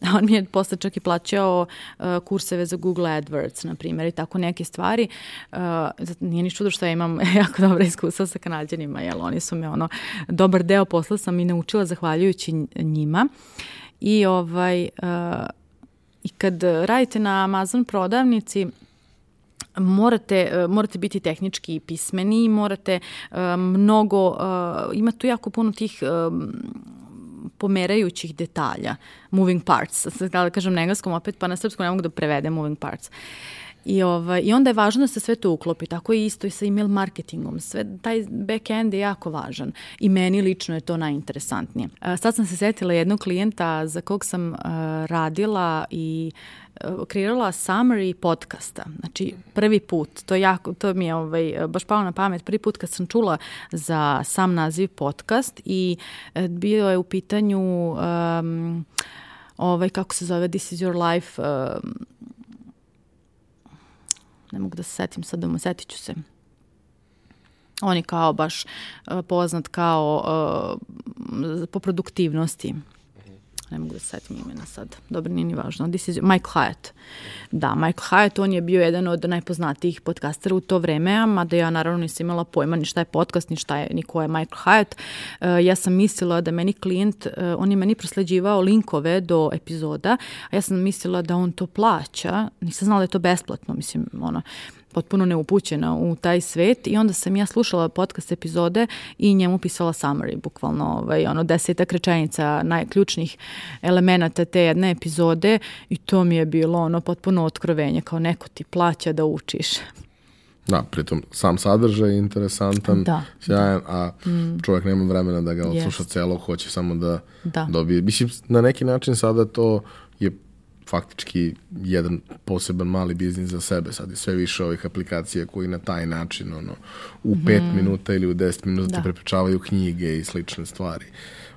On mi je posle čak i plaćao uh, kurseve za Google AdWords, na primjer, i tako neke stvari. Uh, nije ni čudo što ja imam jako dobra iskustva sa kanadjanima, jer oni su me ono, dobar deo posla sam i naučila zahvaljujući njima. I ovaj, uh, i kad radite na Amazon prodavnici, morate, morate biti tehnički pismeni, morate uh, mnogo, uh, ima tu jako puno tih uh, pomerajućih detalja, moving parts, da kažem na engleskom opet, pa na srpskom ne mogu da prevedem moving parts. I, ovaj, I onda je važno da se sve to uklopi, tako i isto i sa email marketingom. Sve, taj back-end je jako važan i meni lično je to najinteresantnije. Sad sam se setila jednog klijenta za kog sam radila i kreirala summary podcasta. Znači, prvi put, to, jako, to mi je ovaj, baš palo na pamet, prvi put kad sam čula za sam naziv podcast i e, bio je u pitanju um, ovaj, kako se zove, This is your life, um, ne mogu da se setim sad, da setit ću se. On je kao baš uh, poznat kao uh, po produktivnosti ne mogu da se setim imena sad, dobro, nije ni važno, This is Michael Hyatt. Da, Michael Hyatt, on je bio jedan od najpoznatijih podcastera u to vreme, a mada ja naravno nisam imala pojma ni šta je podcast, ni šta je, ni ko je Michael Hyatt. Uh, ja sam mislila da meni klijent, uh, on je meni prosleđivao linkove do epizoda, a ja sam mislila da on to plaća, nisam znala da je to besplatno, mislim, ono, potpuno neupućena u taj svet i onda sam ja slušala podcast epizode i njemu pisala summary, bukvalno ovaj, ono desetak rečenica najključnih elemenata te jedne epizode i to mi je bilo ono potpuno otkrovenje, kao neko ti plaća da učiš. Da, pritom sam sadržaj je interesantan, da, sjajan, a mm. čovjek nema vremena da ga odsluša yes. celo, hoće samo da, da. dobije. Mislim, na neki način sada to faktički jedan poseban mali biznis za sebe. Sad je sve više ovih aplikacija koji na taj način ono, u mm. pet minuta ili u deset minuta da. prepričavaju knjige i slične stvari.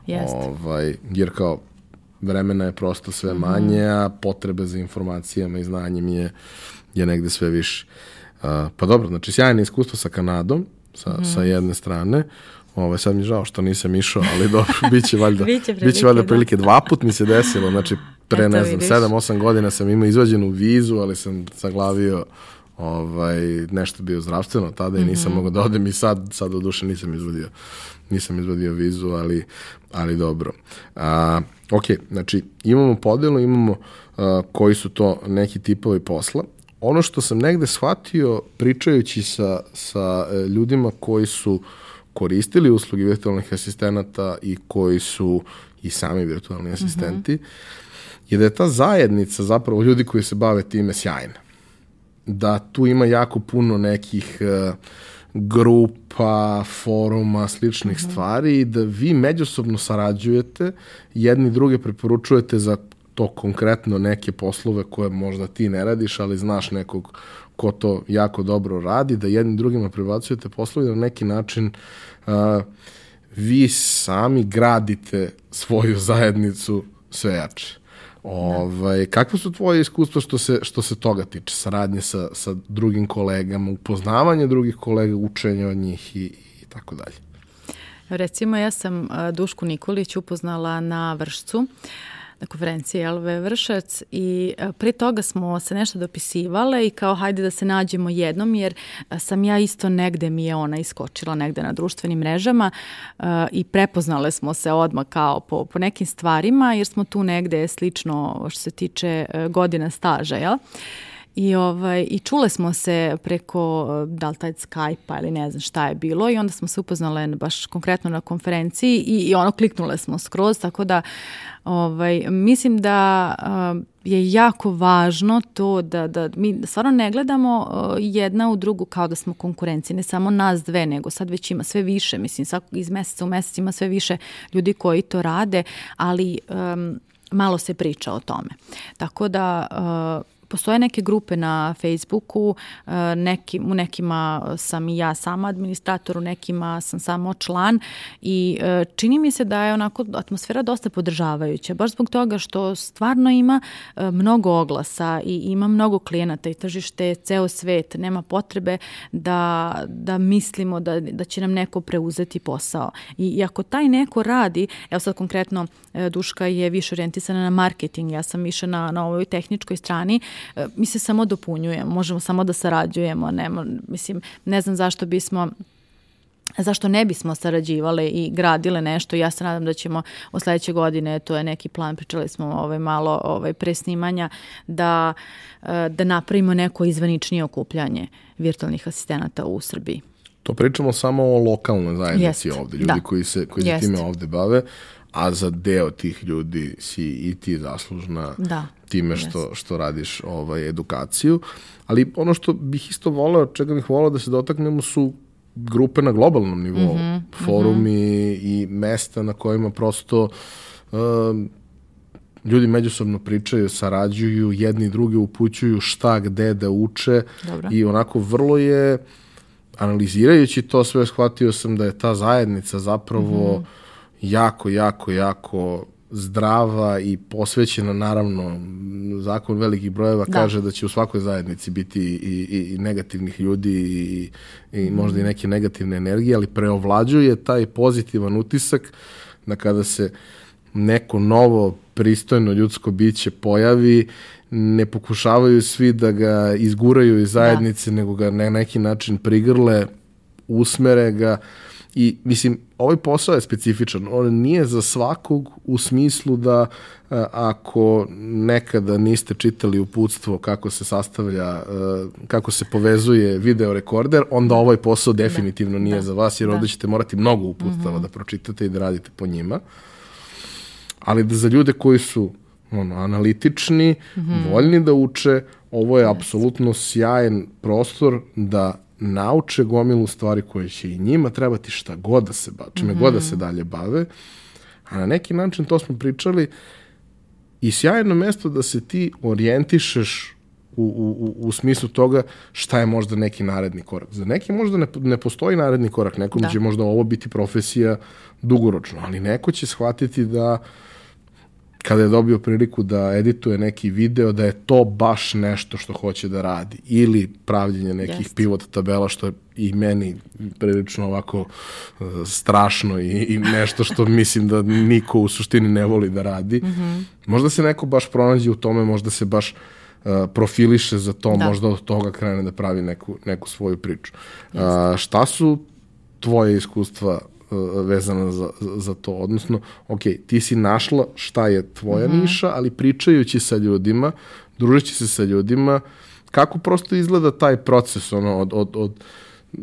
Jeste. Ovaj, jer kao vremena je prosto sve mm. manje, a potrebe za informacijama i znanjem je, je negde sve više. Uh, pa dobro, znači sjajne iskustvo sa Kanadom, sa, mm. sa jedne strane. Ovaj sad mi je žao što nisam išao, ali dobro, biće valjda biće, prilike, biće valjda da. prilike dva put mi se desilo, znači pre ne znam 7 8 godina sam imao izvađenu vizu, ali sam saglavio ovaj nešto bio zdravstveno tada i nisam mm -hmm. mogao da odem i sad sad do duše nisam izvadio nisam izvadio vizu, ali ali dobro. A, ok, znači imamo podelu, imamo a, koji su to neki tipovi posla. Ono što sam negde shvatio pričajući sa, sa e, ljudima koji su koristili usluge virtualnih asistenata i koji su i sami virtualni asistenti, mm -hmm. Je da je ta zajednica zapravo ljudi koji se bave time sjajna. Da tu ima jako puno nekih uh, grupa, foruma, sličnih mm -hmm. stvari i da vi međusobno sarađujete, jedni druge preporučujete za to konkretno neke poslove koje možda ti ne radiš, ali znaš nekog ko to jako dobro radi, da jednim drugima prebacujete poslove da na neki način uh, vi sami gradite svoju zajednicu sve jače. Ovaj, kakve su tvoje iskustva što se, što se toga tiče, saradnje sa, sa drugim kolegama, upoznavanje drugih kolega, učenje od njih i, i tako dalje? Recimo, ja sam Dušku Nikolić upoznala na Vršcu. Uh, na konferenciji LV Vršac i e, pre toga smo se nešto dopisivale i kao hajde da se nađemo jednom jer e, sam ja isto negde mi je ona iskočila negde na društvenim mrežama uh, i prepoznale smo se odmah kao po, po nekim stvarima jer smo tu negde slično što se tiče godina staža, jel? I, ovaj, I čule smo se preko, da li taj Skype-a ili ne znam šta je bilo i onda smo se upoznale baš konkretno na konferenciji i, i ono kliknule smo skroz, tako da ovaj, mislim da uh, je jako važno to da, da mi stvarno ne gledamo uh, jedna u drugu kao da smo konkurenci, ne samo nas dve, nego sad već ima sve više, mislim, sad iz meseca u mesec ima sve više ljudi koji to rade, ali um, malo se priča o tome. Tako da uh, postoje neke grupe na Facebooku, e, neki, u nekima sam i ja sama administrator, u nekima sam samo član i e, čini mi se da je onako atmosfera dosta podržavajuća, baš zbog toga što stvarno ima e, mnogo oglasa i ima mnogo klijenata i tržište je ceo svet, nema potrebe da, da mislimo da, da će nam neko preuzeti posao. I, I ako taj neko radi, evo sad konkretno Duška je više orijentisana na marketing, ja sam više na, na ovoj tehničkoj strani, mi se samo dopunjujemo, možemo samo da sarađujemo, nema, mislim, ne znam zašto bismo zašto ne bismo sarađivale i gradile nešto. Ja se nadam da ćemo od sledeće godine, to je neki plan, pričali smo ovaj malo ovaj presnimanja, da, e, da napravimo neko izvaničnije okupljanje virtualnih asistenata u Srbiji. To pričamo samo o lokalnoj zajednici Jest. ovde, ljudi da. koji se, koji se time ovde bave, a za deo tih ljudi si i ti zaslužna da, time što, što radiš ovaj, edukaciju. Ali ono što bih isto voleo, čega bih voleo da se dotaknemo su grupe na globalnom nivou, mm -hmm, forumi mm -hmm. i mesta na kojima prosto uh, ljudi međusobno pričaju, sarađuju, jedni drugi upućuju šta gde da uče Dobro. i onako vrlo je analizirajući to sve shvatio sam da je ta zajednica zapravo mm -hmm. jako, jako, jako zdrava i posvećena naravno zakon velikih brojeva da. kaže da će u svakoj zajednici biti i, i, i negativnih ljudi i, i mm. možda i neke negativne energije, ali preovlađuje taj pozitivan utisak da kada se neko novo pristojno ljudsko biće pojavi, ne pokušavaju svi da ga izguraju iz zajednice, da. nego ga na neki način prigrle, usmere ga i mislim, ovaj posao je specifičan. On nije za svakog u smislu da a, ako nekada niste čitali uputstvo kako se sastavlja, a, kako se povezuje video rekorder, onda ovaj posao da. definitivno da. nije da. za vas, jer da. ovde ćete morati mnogo uputstava mm -hmm. da pročitate i da radite po njima. Ali da za ljude koji su ono, analitični, mm -hmm. voljni da uče, ovo je apsolutno sjajan prostor da nauče gomilu stvari koje će i njima trebati šta god da se bave, čime mm -hmm. god da se dalje bave. A na neki način to smo pričali i sjajno mesto da se ti orijentišeš u, u, u smislu toga šta je možda neki naredni korak. Za neki možda ne, ne postoji naredni korak, nekom da. će možda ovo biti profesija dugoročno, ali neko će shvatiti da uh, kada je dobio priliku da edituje neki video, da je to baš nešto što hoće da radi. Ili pravljenje nekih yes. pivot tabela, što je i meni prilično ovako uh, strašno i, i nešto što mislim da niko u suštini ne voli da radi. Mm -hmm. Možda se neko baš pronađe u tome, možda se baš uh, profiliše za to, da. možda od toga krene da pravi neku, neku svoju priču. Uh, šta su tvoje iskustva E, vezana za, za to. Odnosno, ok, ti si našla šta je tvoja mm -hmm. niša, ali pričajući sa ljudima, družeći se sa ljudima, kako prosto izgleda taj proces ono, od, od, od e,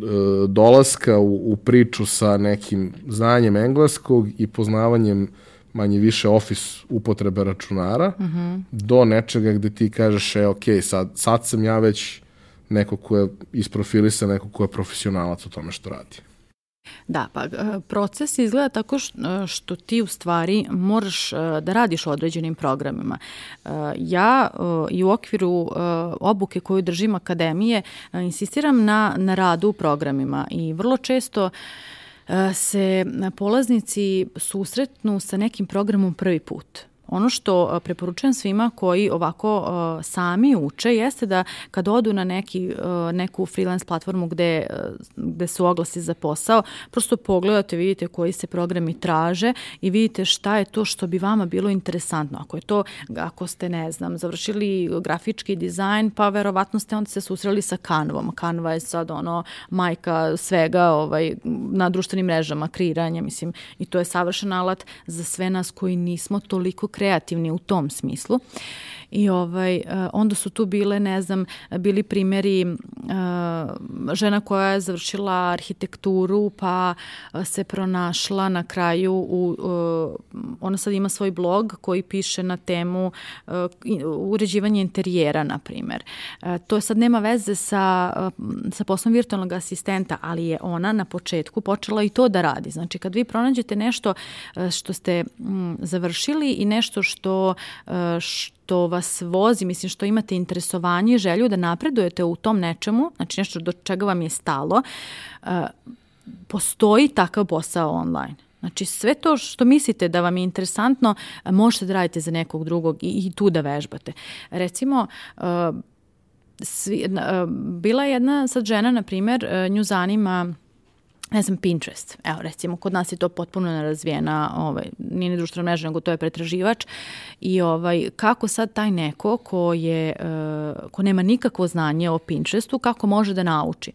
dolaska u, u priču sa nekim znanjem engleskog i poznavanjem manje više office upotrebe računara mm -hmm. do nečega gde ti kažeš e, ok, sad, sad sam ja već neko ko je isprofilisan, neko ko je profesionalac u tome što radi. Da, pa e, proces izgleda tako e, što ti u stvari moraš e, da radiš određenim programima. Ja i u okviru obuke koju držim akademije insistiram na, na radu u programima i vrlo često se polaznici susretnu sa nekim programom prvi put. Ono što preporučujem svima koji ovako sami uče jeste da kad odu na neki, neku freelance platformu gde, gde su oglasi za posao, prosto pogledate, vidite koji se programi traže i vidite šta je to što bi vama bilo interesantno. Ako je to, ako ste, ne znam, završili grafički dizajn, pa verovatno ste onda se susreli sa Canvom. Canva je sad ono majka svega ovaj, na društvenim mrežama, kreiranja, mislim, i to je savršen alat za sve nas koji nismo toliko kreativni u tom smislu. I ovaj, e, onda su tu bile, ne znam, bili primjeri uh, žena koja je završila arhitekturu pa se pronašla na kraju u, uh, ona sad ima svoj blog koji piše na temu uređivanje interijera, na primjer. To sad nema veze sa, sa poslom virtualnog asistenta, ali je ona na početku počela i to da radi. Znači, kad vi pronađete nešto što ste završili i nešto što, što što vas vozi, mislim što imate interesovanje i želju da napredujete u tom nečemu, znači nešto do čega vam je stalo, postoji takav posao online. Znači sve to što mislite da vam je interesantno možete da radite za nekog drugog i, i tu da vežbate. Recimo, svi, bila je jedna sad žena, na primjer, nju zanima ne znam, Pinterest. Evo, recimo, kod nas je to potpuno nerazvijena, ovaj, nije ni društvena mreža, nego to je pretraživač. I ovaj, kako sad taj neko ko, je, uh, ko nema nikakvo znanje o Pinterestu, kako može da nauči?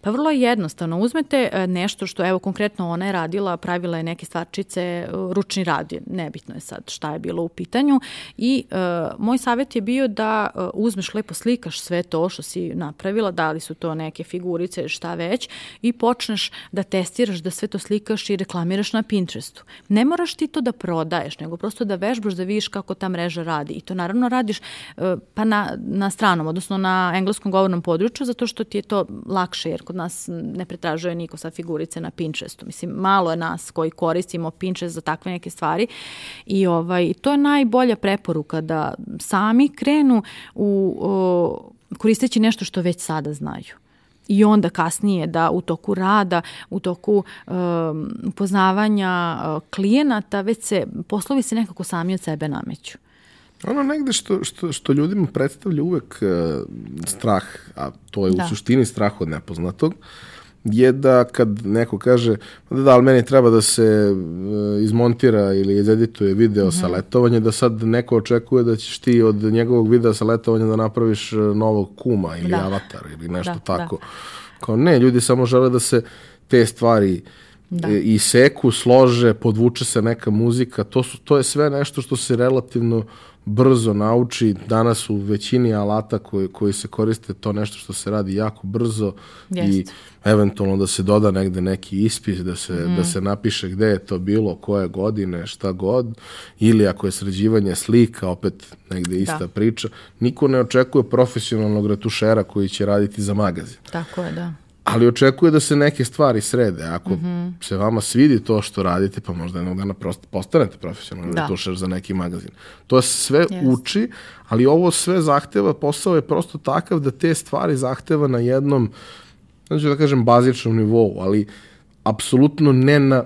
Pa vrlo je jednostavno. Uzmete e, nešto što, evo, konkretno ona je radila, pravila je neke stvarčice, e, ručni rad, nebitno je sad šta je bilo u pitanju i uh, moj savjet je bio da uh, uzmeš lepo slikaš sve to što si napravila, da li su to neke figurice, šta već i počneš da testiraš, da sve to slikaš i reklamiraš na Pinterestu. Ne moraš ti to da prodaješ, nego prosto da vežbaš da vidiš kako ta mreža radi i to naravno radiš uh, pa na, na stranom, odnosno na engleskom govornom području, zato što ti je to lakše, jer kod nas ne pretražuje niko sad figurice na Pinterestu. Mislim, malo je nas koji koristimo Pinterest za takve neke stvari i ovaj, to je najbolja preporuka da sami krenu u, o, koristeći nešto što već sada znaju i onda kasnije da u toku rada, u toku um, upoznavanja uh, klijenata, već se poslovi se nekako sami od sebe nameću. Ono negde što, što, što ljudima predstavlja uvek uh, strah, a to je da. u suštini strah od nepoznatog, je da kad neko kaže da, da ali meni treba da se uh, izmontira ili izedituje video mm -hmm. sa letovanja, da sad neko očekuje da ćeš ti od njegovog videa sa letovanja da napraviš uh, novog kuma ili da. avatar ili nešto da, tako. Da. Kao ne, ljudi samo žele da se te stvari da. i seku, slože, podvuče se neka muzika, to, su, to je sve nešto što se relativno brzo nauči. Danas u većini alata koji, koji se koriste to nešto što se radi jako brzo Jest. i eventualno da se doda negde neki ispis, da se, mm. da se napiše gde je to bilo, koje godine, šta god, ili ako je sređivanje slika, opet negde ista da. priča. Niko ne očekuje profesionalnog retušera koji će raditi za magazin. Tako je, da ali očekuje da se neke stvari srede. Ako mm -hmm. se vama svidi to što radite, pa možda jednog dana prosto postanete profesionalni da. retušer za neki magazin. To sve yes. uči, ali ovo sve zahteva, posao je prosto takav da te stvari zahteva na jednom, znači da kažem, bazičnom nivou, ali apsolutno ne na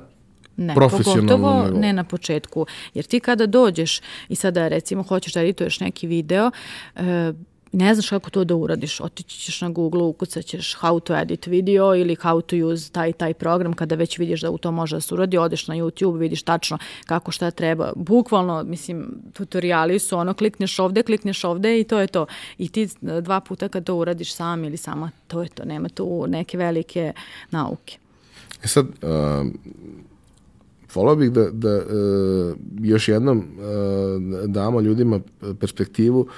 Ne, pogotovo ne na početku. Jer ti kada dođeš i sada recimo hoćeš da edituješ neki video, e, ne znaš kako to da uradiš, otići ćeš na Google, ukucat ćeš how to edit video ili how to use taj taj program kada već vidiš da u to može da se uradi, odeš na YouTube, vidiš tačno kako šta treba. Bukvalno, mislim, tutoriali su ono, klikneš ovde, klikneš ovde i to je to. I ti dva puta kad to uradiš sam ili sama, to je to, nema tu neke velike nauke. E sad, uh, volao bih da, da uh, još jednom uh, damo ljudima perspektivu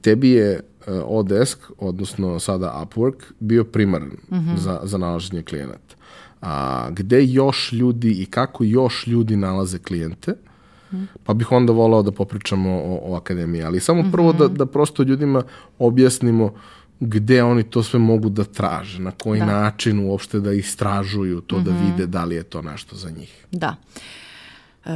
tebi je Odesk, odnosno sada Upwork, bio primaran mm -hmm. za, za nalaženje klijenata. A, gde još ljudi i kako još ljudi nalaze klijente, mm. pa bih onda volao da popričamo o, o akademiji. Ali samo mm -hmm. prvo da, da prosto ljudima objasnimo gde oni to sve mogu da traže, na koji da. način uopšte da istražuju to, mm -hmm. da mhm. vide da li je to nešto za njih. Da. Uh,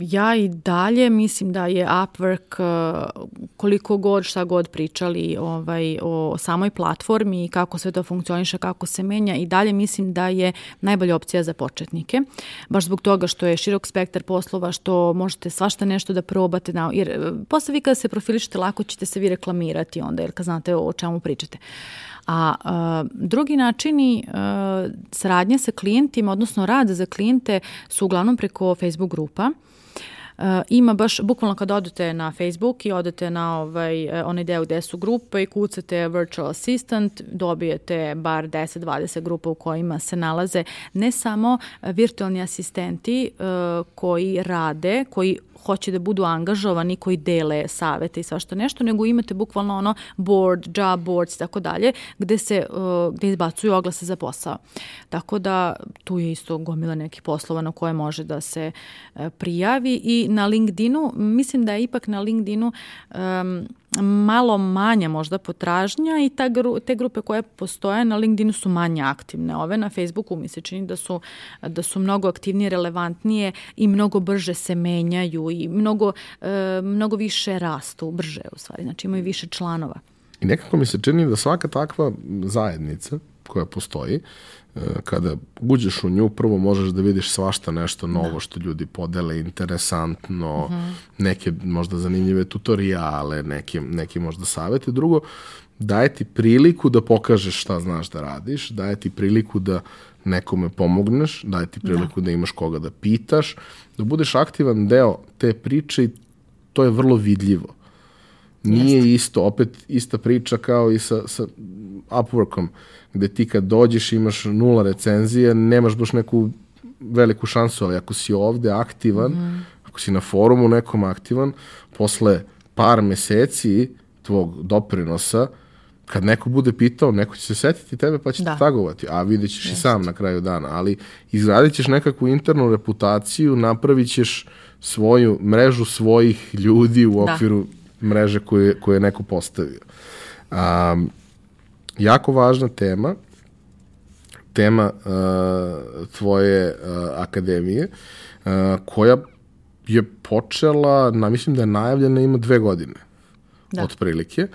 ja i dalje mislim da je Upwork uh, koliko god šta god pričali ovaj, o samoj platformi i kako sve to funkcioniše, kako se menja i dalje mislim da je najbolja opcija za početnike. Baš zbog toga što je širok spektar poslova, što možete svašta nešto da probate. Na, jer uh, posle vi kada se profilišete lako ćete se vi reklamirati onda, jer kad znate o čemu pričate. A uh, drugi načini uh, saradnje sa klijentima, odnosno rad za klijente su uglavnom preko Facebook grupa. Uh, ima baš, bukvalno kad odete na Facebook i odete na ovaj, uh, onaj deo gde su grupe i kucate virtual assistant, dobijete bar 10-20 grupa u kojima se nalaze ne samo virtualni asistenti uh, koji rade, koji hoće da budu angažovani koji dele savete i svašta nešto, nego imate bukvalno ono board, job boards i tako dalje, gde se gde izbacuju oglase za posao. Tako da tu je isto gomila nekih poslova na koje može da se prijavi i na LinkedInu, mislim da je ipak na LinkedInu um, malo manja možda potražnja i ta gru, te grupe koje postoje na LinkedInu su manje aktivne. Ove na Facebooku mi se čini da su, da su mnogo aktivnije, relevantnije i mnogo brže se menjaju i mnogo, e, mnogo više rastu, brže u stvari, znači imaju više članova. I nekako mi se čini da svaka takva zajednica koja postoji, kada uđeš u nju, prvo možeš da vidiš svašta nešto novo da. što ljudi podele, interesantno, uh mhm. -huh. neke možda zanimljive tutoriale, neke, neke možda savete. Drugo, daje ti priliku da pokažeš šta znaš da radiš, daje ti priliku da nekome pomogneš, daje ti priliku da, da imaš koga da pitaš, da budeš aktivan deo te priče i to je vrlo vidljivo. Nije Jeste. isto, opet ista priča kao i sa, sa Upworkom, gde ti kad dođeš imaš nula recenzije, nemaš baš neku veliku šansu, ali ako si ovde aktivan, mm. ako si na forumu nekom aktivan, posle par meseci tvog doprinosa, kad neko bude pitao, neko će se setiti tebe pa će da. te tagovati, a vidjet ćeš Jeste. i sam na kraju dana, ali izgradit ćeš nekakvu internu reputaciju, napravit ćeš svoju mrežu svojih ljudi u da. okviru da. Mreže koje, koje je neko postavio. Um, jako važna tema, tema uh, tvoje uh, akademije, uh, koja je počela, na, mislim da je najavljena ima dve godine, da. otprilike.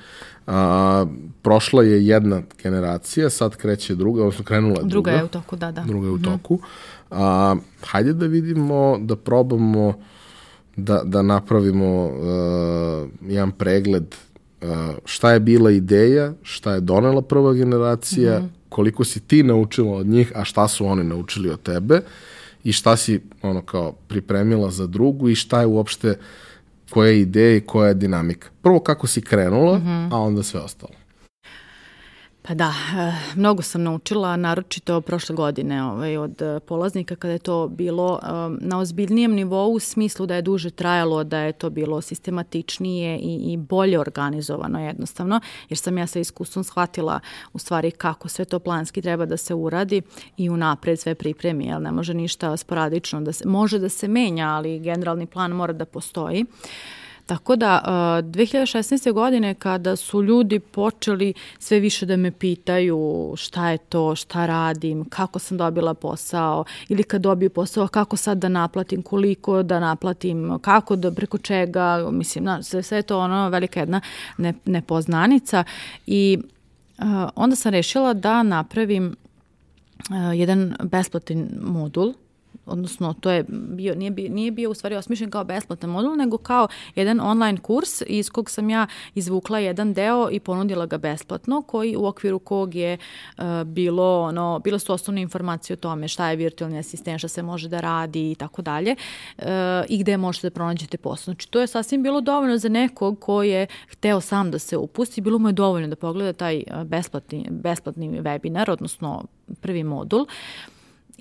A, prošla je jedna generacija, sad kreće druga, odnosno krenula je druga. Druga je u toku, da, da. Druga je u mm -hmm. toku. A, hajde da vidimo, da probamo da, da napravimo uh, jedan pregled uh, šta je bila ideja, šta je donela prva generacija, mm -hmm. koliko si ti naučila od njih, a šta su oni naučili od tebe i šta si ono kao pripremila za drugu i šta je uopšte koja je ideja i koja je dinamika. Prvo kako si krenula, mm -hmm. a onda sve ostalo. Pa da, eh, mnogo sam naučila, naročito prošle godine ovaj, od eh, polaznika kada je to bilo um, na ozbiljnijem nivou u smislu da je duže trajalo, da je to bilo sistematičnije i, i bolje organizovano jednostavno, jer sam ja sa iskustvom shvatila u stvari kako sve to planski treba da se uradi i unapred sve pripremi, jer ne može ništa sporadično da se, može da se menja, ali generalni plan mora da postoji. Uh, Tako da, 2016. godine kada su ljudi počeli sve više da me pitaju šta je to, šta radim, kako sam dobila posao ili kad dobiju posao, kako sad da naplatim, koliko da naplatim, kako da, preko čega, mislim, na, sve, sve je to ono velika jedna ne, nepoznanica i uh, onda sam rešila da napravim uh, jedan besplatan modul odnosno to je bio, nije, bio, nije bio u stvari osmišljen kao besplatan modul, nego kao jedan online kurs iz kog sam ja izvukla jedan deo i ponudila ga besplatno, koji u okviru kog je uh, bilo, ono, bile su osnovne informacije o tome šta je virtualni asistent, šta se može da radi i tako dalje uh, i gde možete da pronađete posao. Znači to je sasvim bilo dovoljno za nekog ko je hteo sam da se upusti, bilo mu je dovoljno da pogleda taj besplatni, besplatni webinar, odnosno prvi modul. Uh,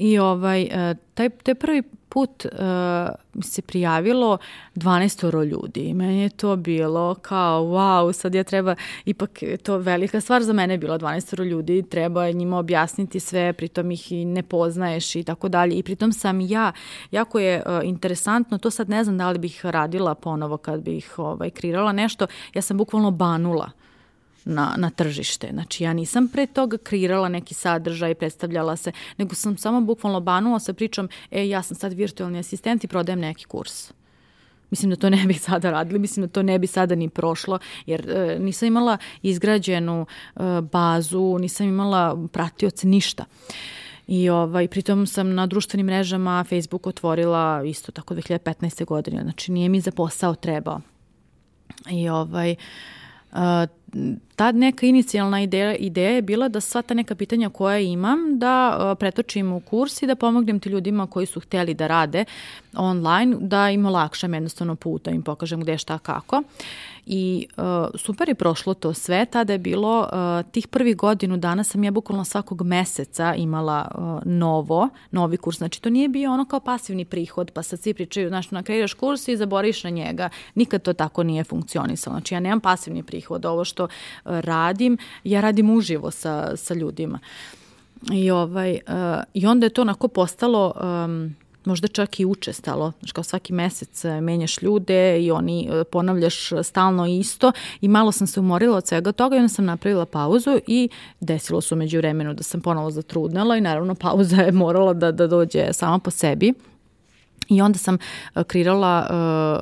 I ovaj, e, taj, taj prvi put uh, se prijavilo 12 ljudi. I meni je to bilo kao wow, sad ja treba, ipak to velika stvar. Za mene je bila 12 ljudi, treba njima objasniti sve, pritom ih i ne poznaješ i tako dalje. I pritom sam ja, jako je uh, interesantno, to sad ne znam da li bih radila ponovo kad bih ovaj, kreirala nešto, ja sam bukvalno banula na, na tržište. Znači ja nisam pre toga kreirala neki sadržaj, predstavljala se, nego sam samo bukvalno banula sa pričom, e ja sam sad virtualni asistent i prodajem neki kurs. Mislim da to ne bi sada radili, mislim da to ne bi sada ni prošlo, jer e, nisam imala izgrađenu e, bazu, nisam imala pratioce, ništa. I ovaj, pritom sam na društvenim mrežama Facebook otvorila isto tako 2015. godine, znači nije mi za posao trebao. I ovaj, uh, ta neka inicijalna ideja, ideja je bila da sva ta neka pitanja koja imam da uh, pretočim u kurs i da pomognem ti ljudima koji su hteli da rade online, da im olakšam jednostavno puta, im pokažem gde šta kako. I uh, super je prošlo to sve, tada je bilo uh, tih prvih godinu dana sam ja bukvalno svakog meseca imala uh, novo, novi kurs, znači to nije bio ono kao pasivni prihod, pa sad svi pričaju, znaš, nakreiraš kurs i zaboriš na njega, nikad to tako nije funkcionisalo, znači ja nemam pasivni prihod, ovo što uh, radim, ja radim uživo sa, sa ljudima. I, ovaj, uh, I onda je to onako postalo um, možda čak i učestalo, znači kao svaki mesec e, menjaš ljude i oni e, ponavljaš stalno isto i malo sam se umorila od svega toga i onda sam napravila pauzu i desilo se umeđu vremenu da sam ponovo zatrudnela i naravno pauza je morala da, da dođe sama po sebi. I onda sam e, kreirala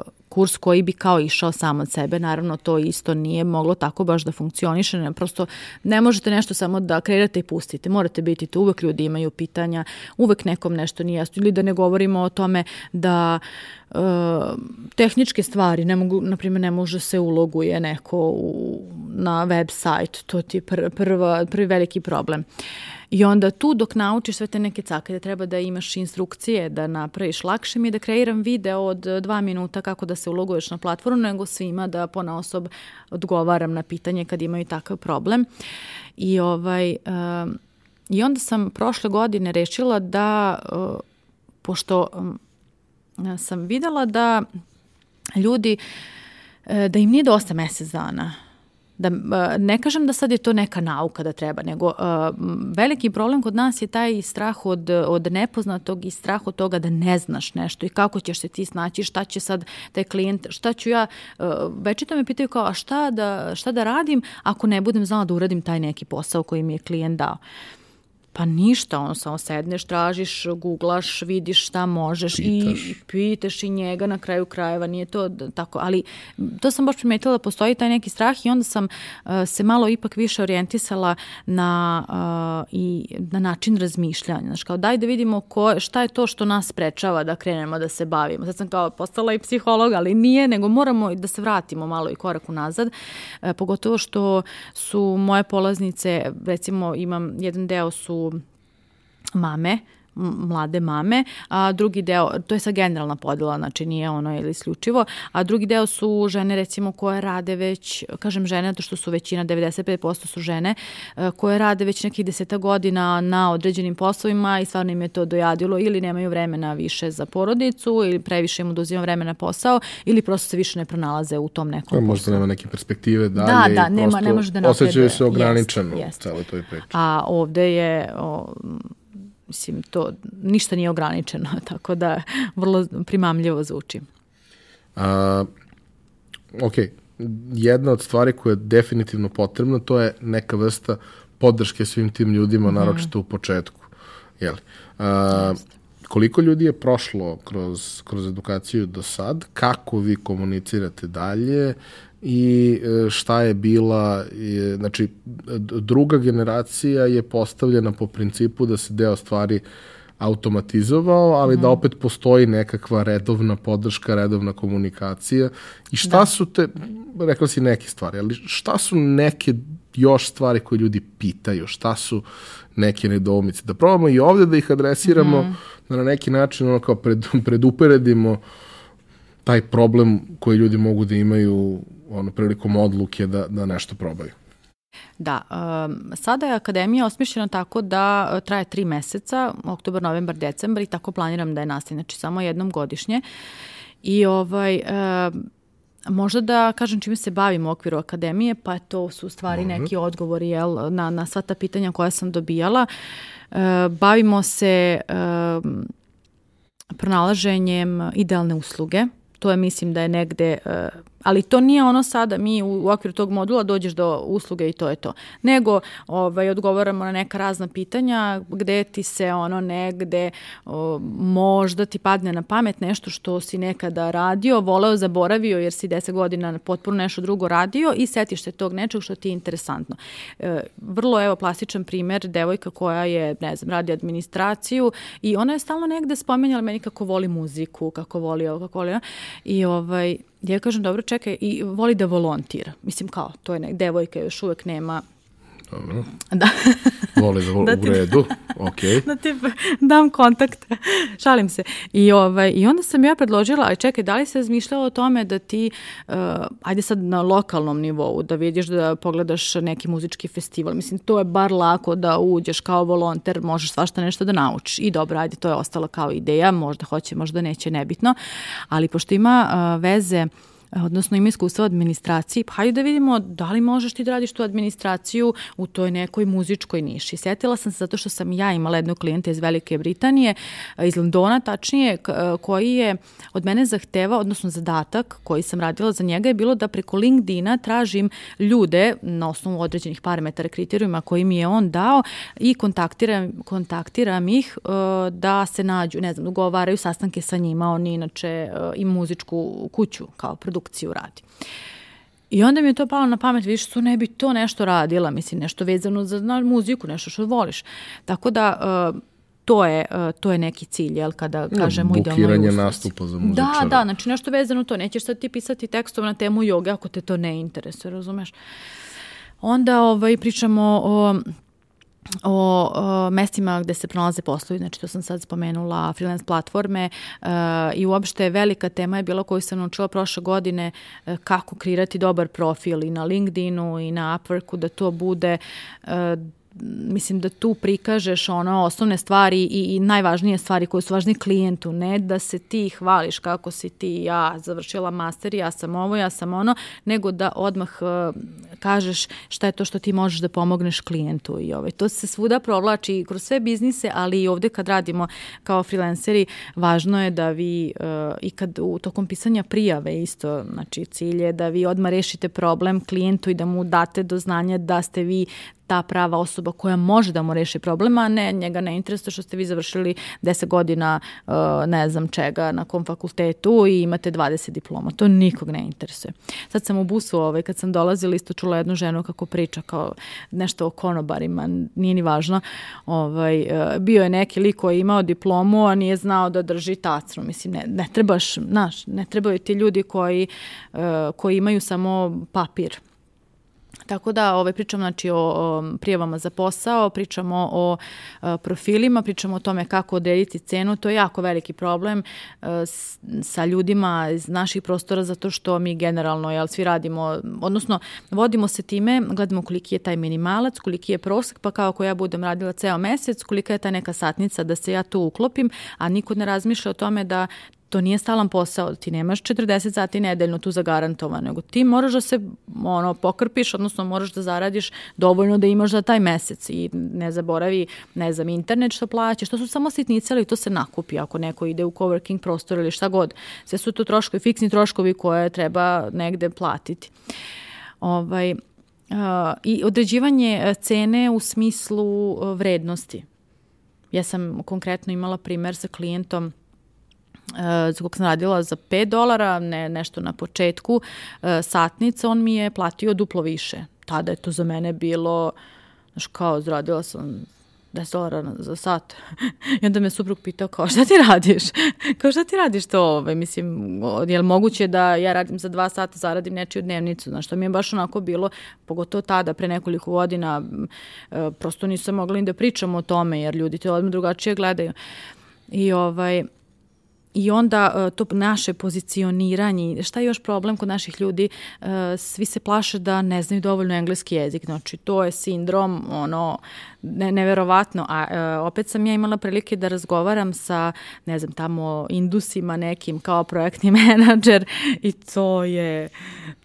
uh, kurs koji bi kao išao sam od sebe. Naravno, to isto nije moglo tako baš da funkcioniše. Ne, prosto ne možete nešto samo da kreirate i pustite. Morate biti tu, uvek ljudi imaju pitanja, uvek nekom nešto nije jasno. Ili da ne govorimo o tome da uh, tehničke stvari, ne mogu, na primjer, ne može se uloguje neko u, na web sajt. To ti je pr, prva, prvi veliki problem. I onda tu dok naučiš sve te neke cake, da treba da imaš instrukcije, da napraviš, lakše mi je da kreiram video od dva minuta kako da se uloguješ na platformu, nego svima da pona osob odgovaram na pitanje kad imaju takav problem. I ovaj... Um, I onda sam prošle godine rešila da, uh, pošto um, sam videla da ljudi, uh, da im nije dosta mesec dana, da ne kažem da sad je to neka nauka da treba, nego veliki problem kod nas je taj strah od, od nepoznatog i strah od toga da ne znaš nešto i kako ćeš se ti snaći, šta će sad taj klijent, šta ću ja, večito me pitaju kao a šta da, šta da radim ako ne budem znala da uradim taj neki posao koji mi je klijent dao. Pa ništa, ono samo sedneš, tražiš, googlaš, vidiš šta možeš pitaš. i pitaš i njega na kraju krajeva, nije to tako, ali to sam baš primetila da postoji taj neki strah i onda sam uh, se malo ipak više orijentisala na, uh, i, na način razmišljanja. Znaš, kao daj da vidimo ko, šta je to što nas sprečava da krenemo da se bavimo. Sad sam kao postala i psiholog, ali nije, nego moramo da se vratimo malo i korak unazad, uh, pogotovo što su moje polaznice, recimo imam jedan deo su máme. Mlade mame, a drugi deo, to je sa generalna podela, znači nije ono ili isključivo, a drugi deo su žene recimo koje rade već, kažem žene, to što su većina, 95% su žene, e, koje rade već nekih deseta godina na određenim poslovima i stvarno im je to dojadilo ili nemaju vremena više za porodicu ili previše im oduzima vremena posao ili prosto se više ne pronalaze u tom nekom poslu. Možda nema neke perspektive dalje da, da, nema, ne može da napreduje. Osjećaju se ograničeno jest, jest. celoj toj priči. A ovde je o, mislim, to ništa nije ograničeno, tako da vrlo primamljivo zvuči. A, ok, jedna od stvari koja je definitivno potrebna, to je neka vrsta podrške svim tim ljudima, mm naročito u početku. Jeli? A, koliko ljudi je prošlo kroz, kroz edukaciju do sad, kako vi komunicirate dalje, i e, šta je bila, znači druga generacija je postavljena po principu da se deo stvari automatizovao, ali mm. da mhm. opet postoji nekakva redovna podrška, redovna komunikacija. I šta da. su te, rekla si neke stvari, ali šta su neke još stvari koje ljudi pitaju, šta su neke nedoumice? Da probamo i ovde da ih adresiramo, mm. da na neki način ono kao pred, preduperedimo taj problem koji ljudi mogu da imaju ono, prilikom odluke da, da nešto probaju. Da, um, sada je akademija osmišljena tako da uh, traje tri meseca, oktobar, novembar, decembar i tako planiram da je nastavi, znači samo jednom godišnje. I ovaj, uh, možda da kažem čime se bavim u okviru akademije, pa to su stvari Može. neki odgovori jel, na, na sva ta pitanja koja sam dobijala. Uh, bavimo se uh, pronalaženjem idealne usluge, to je mislim da je negde ali to nije ono sada mi u, u okviru tog modula dođeš do usluge i to je to. Nego ovaj, odgovaramo na neka razna pitanja gde ti se ono negde o, možda ti padne na pamet nešto što si nekada radio, voleo, zaboravio jer si 10 godina potpuno nešto drugo radio i setiš se tog nečeg što ti je interesantno. E, vrlo evo plastičan primer, devojka koja je, ne znam, radi administraciju i ona je stalno negde spomenjala meni kako voli muziku, kako voli ovo, kako voli ovo. I ovaj, ja kažem, dobro, čekaj, i voli da volontira. Mislim, kao, to je nek, devojka još uvek nema Dobro. Da. Voli da, da ti, u redu, ok. Da ti dam kontakt, šalim se. I, ovaj, I onda sam ja predložila, aj čekaj, da li se razmišljala o tome da ti, uh, ajde sad na lokalnom nivou, da vidiš da pogledaš neki muzički festival. Mislim, to je bar lako da uđeš kao volonter, možeš svašta nešto da naučiš. I dobro, ajde, to je ostalo kao ideja, možda hoće, možda neće, nebitno. Ali pošto ima uh, veze odnosno ima iskustva u administraciji, pa hajde da vidimo da li možeš ti da radiš tu administraciju u toj nekoj muzičkoj niši. Sjetila sam se zato što sam ja imala jednog klijenta iz Velike Britanije, iz Londona tačnije, koji je od mene zahteva, odnosno zadatak koji sam radila za njega je bilo da preko LinkedIna tražim ljude na osnovu određenih parametara kriterijuma koji mi je on dao i kontaktiram, kontaktiram ih da se nađu, ne znam, ugovaraju sastanke sa njima, oni inače i muzičku kuću kao produkciju produkciju radi. I onda mi je to palo na pamet, vidiš, što ne bi to nešto radila, mislim, nešto vezano za na, muziku, nešto što voliš. Tako da, uh, to je, uh, to je neki cilj, jel, kada kažemo no, idealno Bukiranje nastupa za muzičara. Da, da, znači nešto vezano to. Nećeš sad ti pisati tekstov na temu joge ako te to ne interesuje, razumeš? Onda ovaj, pričamo o o, o mestima gde se pronalaze poslovi, znači to sam sad spomenula, freelance platforme uh, i uopšte velika tema je bila koju sam naučila prošle godine uh, kako kreirati dobar profil i na LinkedInu i na Upworku, da to bude uh, mislim da tu prikažeš ono osnovne stvari i, i najvažnije stvari koje su važni klijentu, ne da se ti hvališ kako si ti ja završila master, ja sam ovo, ja sam ono, nego da odmah uh, kažeš šta je to što ti možeš da pomogneš klijentu i ovaj. To se svuda provlači kroz sve biznise, ali i ovde kad radimo kao freelanceri, važno je da vi uh, i kad u tokom pisanja prijave isto, znači cilj je da vi odmah rešite problem klijentu i da mu date do znanja da ste vi ta prava osoba koja može da mu reši problem, a ne njega ne interesuje što ste vi završili 10 godina uh, ne znam čega na kom fakultetu i imate 20 diploma. To nikog ne interesuje. Sad sam u busu ovaj, kad sam dolazila isto čula jednu ženu kako priča kao nešto o konobarima, nije ni važno. Ovaj, uh, bio je neki lik koji je imao diplomu, a nije znao da drži tacnu. Mislim, ne, ne trebaš, znaš, ne trebaju ti ljudi koji, uh, koji imaju samo papir Tako da ovaj, pričamo znači, o, o prijavama za posao, pričamo o o profilima, pričamo o tome kako odrediti cenu. To je jako veliki problem e, s, sa ljudima iz naših prostora zato što mi generalno jel, svi radimo, odnosno vodimo se time, gledamo koliki je taj minimalac, koliki je prosek, pa kao ako ja budem radila ceo mesec, kolika je ta neka satnica da se ja tu uklopim, a niko ne razmišlja o tome da to nije stalan posao, ti nemaš 40 sati nedeljno tu zagarantovano, nego ti moraš da se ono, pokrpiš, odnosno moraš da zaradiš dovoljno da imaš za taj mesec i ne zaboravi, ne znam, internet što plaćaš, to su samo sitnice, ali to se nakupi ako neko ide u coworking prostor ili šta god. Sve su to troškovi, fiksni troškovi koje treba negde platiti. Ovaj, uh, I određivanje cene u smislu vrednosti. Ja sam konkretno imala primer sa klijentom za kog sam radila za 5 dolara, ne, nešto na početku e, satnica, on mi je platio duplo više. Tada je to za mene bilo, znaš kao, zradila sam 10 dolara za sat. I onda me suprug pitao kao šta ti radiš? kao šta ti radiš to? Ovaj? Mislim, je li moguće da ja radim za dva sata, zaradim nečiju dnevnicu? Znaš, to mi je baš onako bilo, pogotovo tada, pre nekoliko godina, e, prosto nisam mogla ni da pričam o tome, jer ljudi te odmah drugačije gledaju. I ovaj, I onda uh, to naše pozicioniranje, šta je još problem kod naših ljudi, uh, svi se plaše da ne znaju dovoljno engleski jezik, znači to je sindrom, ono, ne, neverovatno, a uh, opet sam ja imala prilike da razgovaram sa, ne znam, tamo indusima nekim kao projektni menadžer i to je,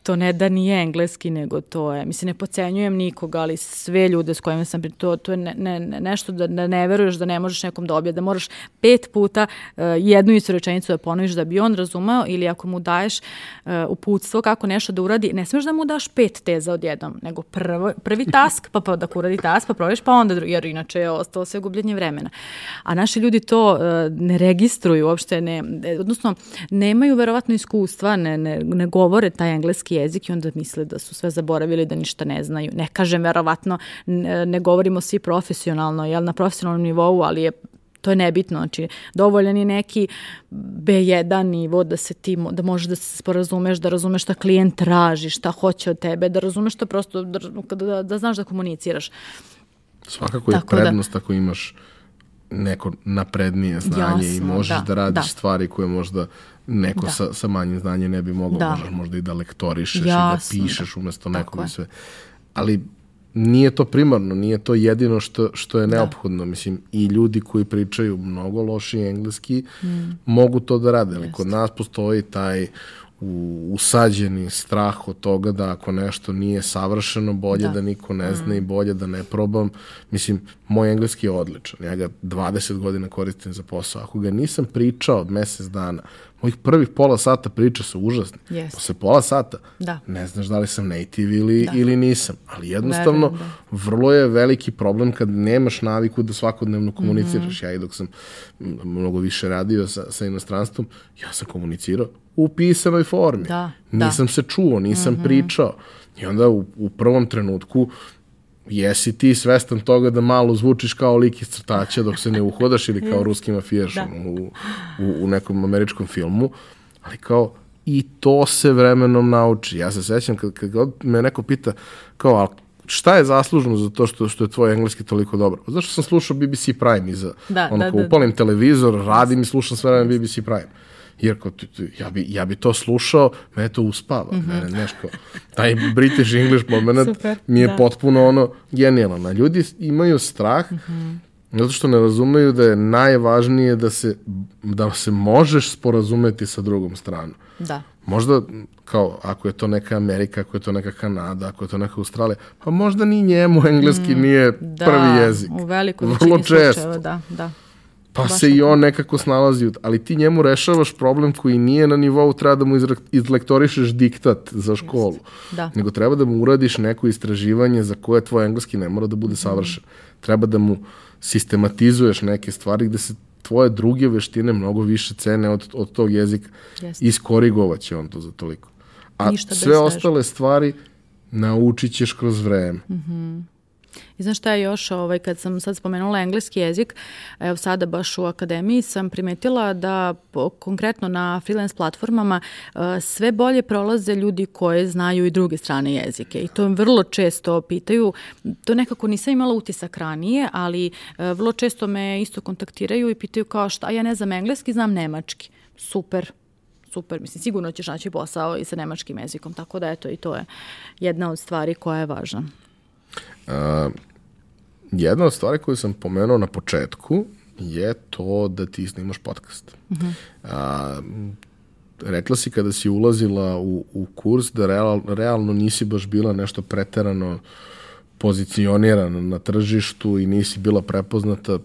to ne da nije engleski, nego to je, mislim, ne pocenjujem nikoga, ali sve ljude s kojima sam, to, to je ne, ne, nešto da, da ne veruješ da ne možeš nekom da objede, da moraš pet puta uh, jednu istu rečenicu da ponoviš da bi on razumeo ili ako mu daješ uh, uputstvo kako nešto da uradi, ne smeš da mu daš pet teza odjednom, nego prvo, prvi task, pa, pa da uradi task, pa provjeriš, pa onda drugi, jer inače je ostalo sve gubljenje vremena. A naši ljudi to uh, ne registruju uopšte, ne, odnosno nemaju verovatno iskustva, ne, ne, ne govore taj engleski jezik i onda misle da su sve zaboravili, da ništa ne znaju. Ne kažem, verovatno ne, ne govorimo svi profesionalno, jel, na profesionalnom nivou, ali je to je nebitno, znači dovoljan je neki B1 nivo da se ti, da možeš da se sporazumeš, da razumeš šta klijent traži, šta hoće od tebe, da razumeš šta prosto, da, da, da znaš da komuniciraš. Svakako je Tako da- prednost da, ako imaš neko naprednije znanje jasno, i možeš da, da radiš da. stvari koje možda neko da. sa, sa manjim znanjem ne bi mogao, da. možeš možda i da lektorišeš jasno, i da pišeš da. umesto nekog i sve. Ali nije to primarno, nije to jedino što, što je da. neophodno. Da. Mislim, i ljudi koji pričaju mnogo loši engleski mm. mogu to da rade, ali kod nas postoji taj u, usađeni strah od toga da ako nešto nije savršeno, bolje da, da niko ne zna mm. i bolje da ne probam. Mislim, moj engleski je odličan. Ja ga 20 godina koristim za posao. Ako ga nisam pričao mesec dana, mojih prvih pola sata priča su užasne. Yes. Posle pola sata da. ne znaš da li sam native ili, da. ili nisam. Ali jednostavno, Verujem, da. vrlo je veliki problem kad nemaš naviku da svakodnevno komuniciraš. Mm -hmm. Ja i dok sam mnogo više radio sa, sa inostranstvom, ja sam komunicirao u pisanoj formi. Da, da. nisam da. se čuo, nisam mm -hmm. pričao. I onda u, u prvom trenutku jesi ti svestan toga da malo zvučiš kao lik iz crtaća dok se ne uhodaš ili kao ruski mafijaš da. u, u, u nekom američkom filmu, ali kao i to se vremenom nauči. Ja se sećam kad, kad god me neko pita kao, šta je zaslužno za to što, što je tvoj engleski toliko dobro? Pa zašto sam slušao BBC Prime i za, Da, ono, da, ko da, upalim televizor, radim i slušam sve vreme BBC Prime. Jer kao, ja, bi, ja bi to slušao, mene to uspava. Mene, znaš, kao, taj British English moment. Super, mi je da. potpuno ono genijalan. A ljudi imaju strah Mhm. zato što ne razumeju da je najvažnije da se, da se možeš sporazumeti sa drugom stranom. Da. Možda, kao, ako je to neka Amerika, ako je to neka Kanada, ako je to neka Australija, pa možda ni njemu engleski nije Mm, Da, prvi jezik. u velikoj Vrlo većini često. slučajeva, da, da. Pa baš se i on nekako snalazi, ali ti njemu rešavaš problem koji nije na nivou, treba da mu izlektorišeš diktat za školu. Da. Nego treba da mu uradiš neko istraživanje za koje tvoj engleski ne mora da bude savršen. Treba da mu sistematizuješ neke stvari gde se tvoje druge veštine mnogo više cene od, od tog jezika. Jeste. Iskorigovat će on to za toliko. A Ništa bez sve ostale stvari naučit ćeš kroz vreme. I znaš šta je još, ovaj, kad sam sad spomenula engleski jezik, evo sada baš u akademiji sam primetila da po, konkretno na freelance platformama eh, sve bolje prolaze ljudi koje znaju i druge strane jezike. I to vrlo često pitaju, to nekako nisam imala utisak ranije, ali eh, vrlo često me isto kontaktiraju i pitaju kao šta, ja ne znam engleski, znam nemački. Super, super, mislim, sigurno ćeš naći posao i sa nemačkim jezikom, tako da eto i to je jedna od stvari koja je važna. Jedna od stvari koju sam pomenuo na početku je to da ti snimaš podcast. A, rekla si kada si ulazila u, u kurs da real, realno nisi baš bila nešto preterano pozicionirana na tržištu i nisi bila prepoznata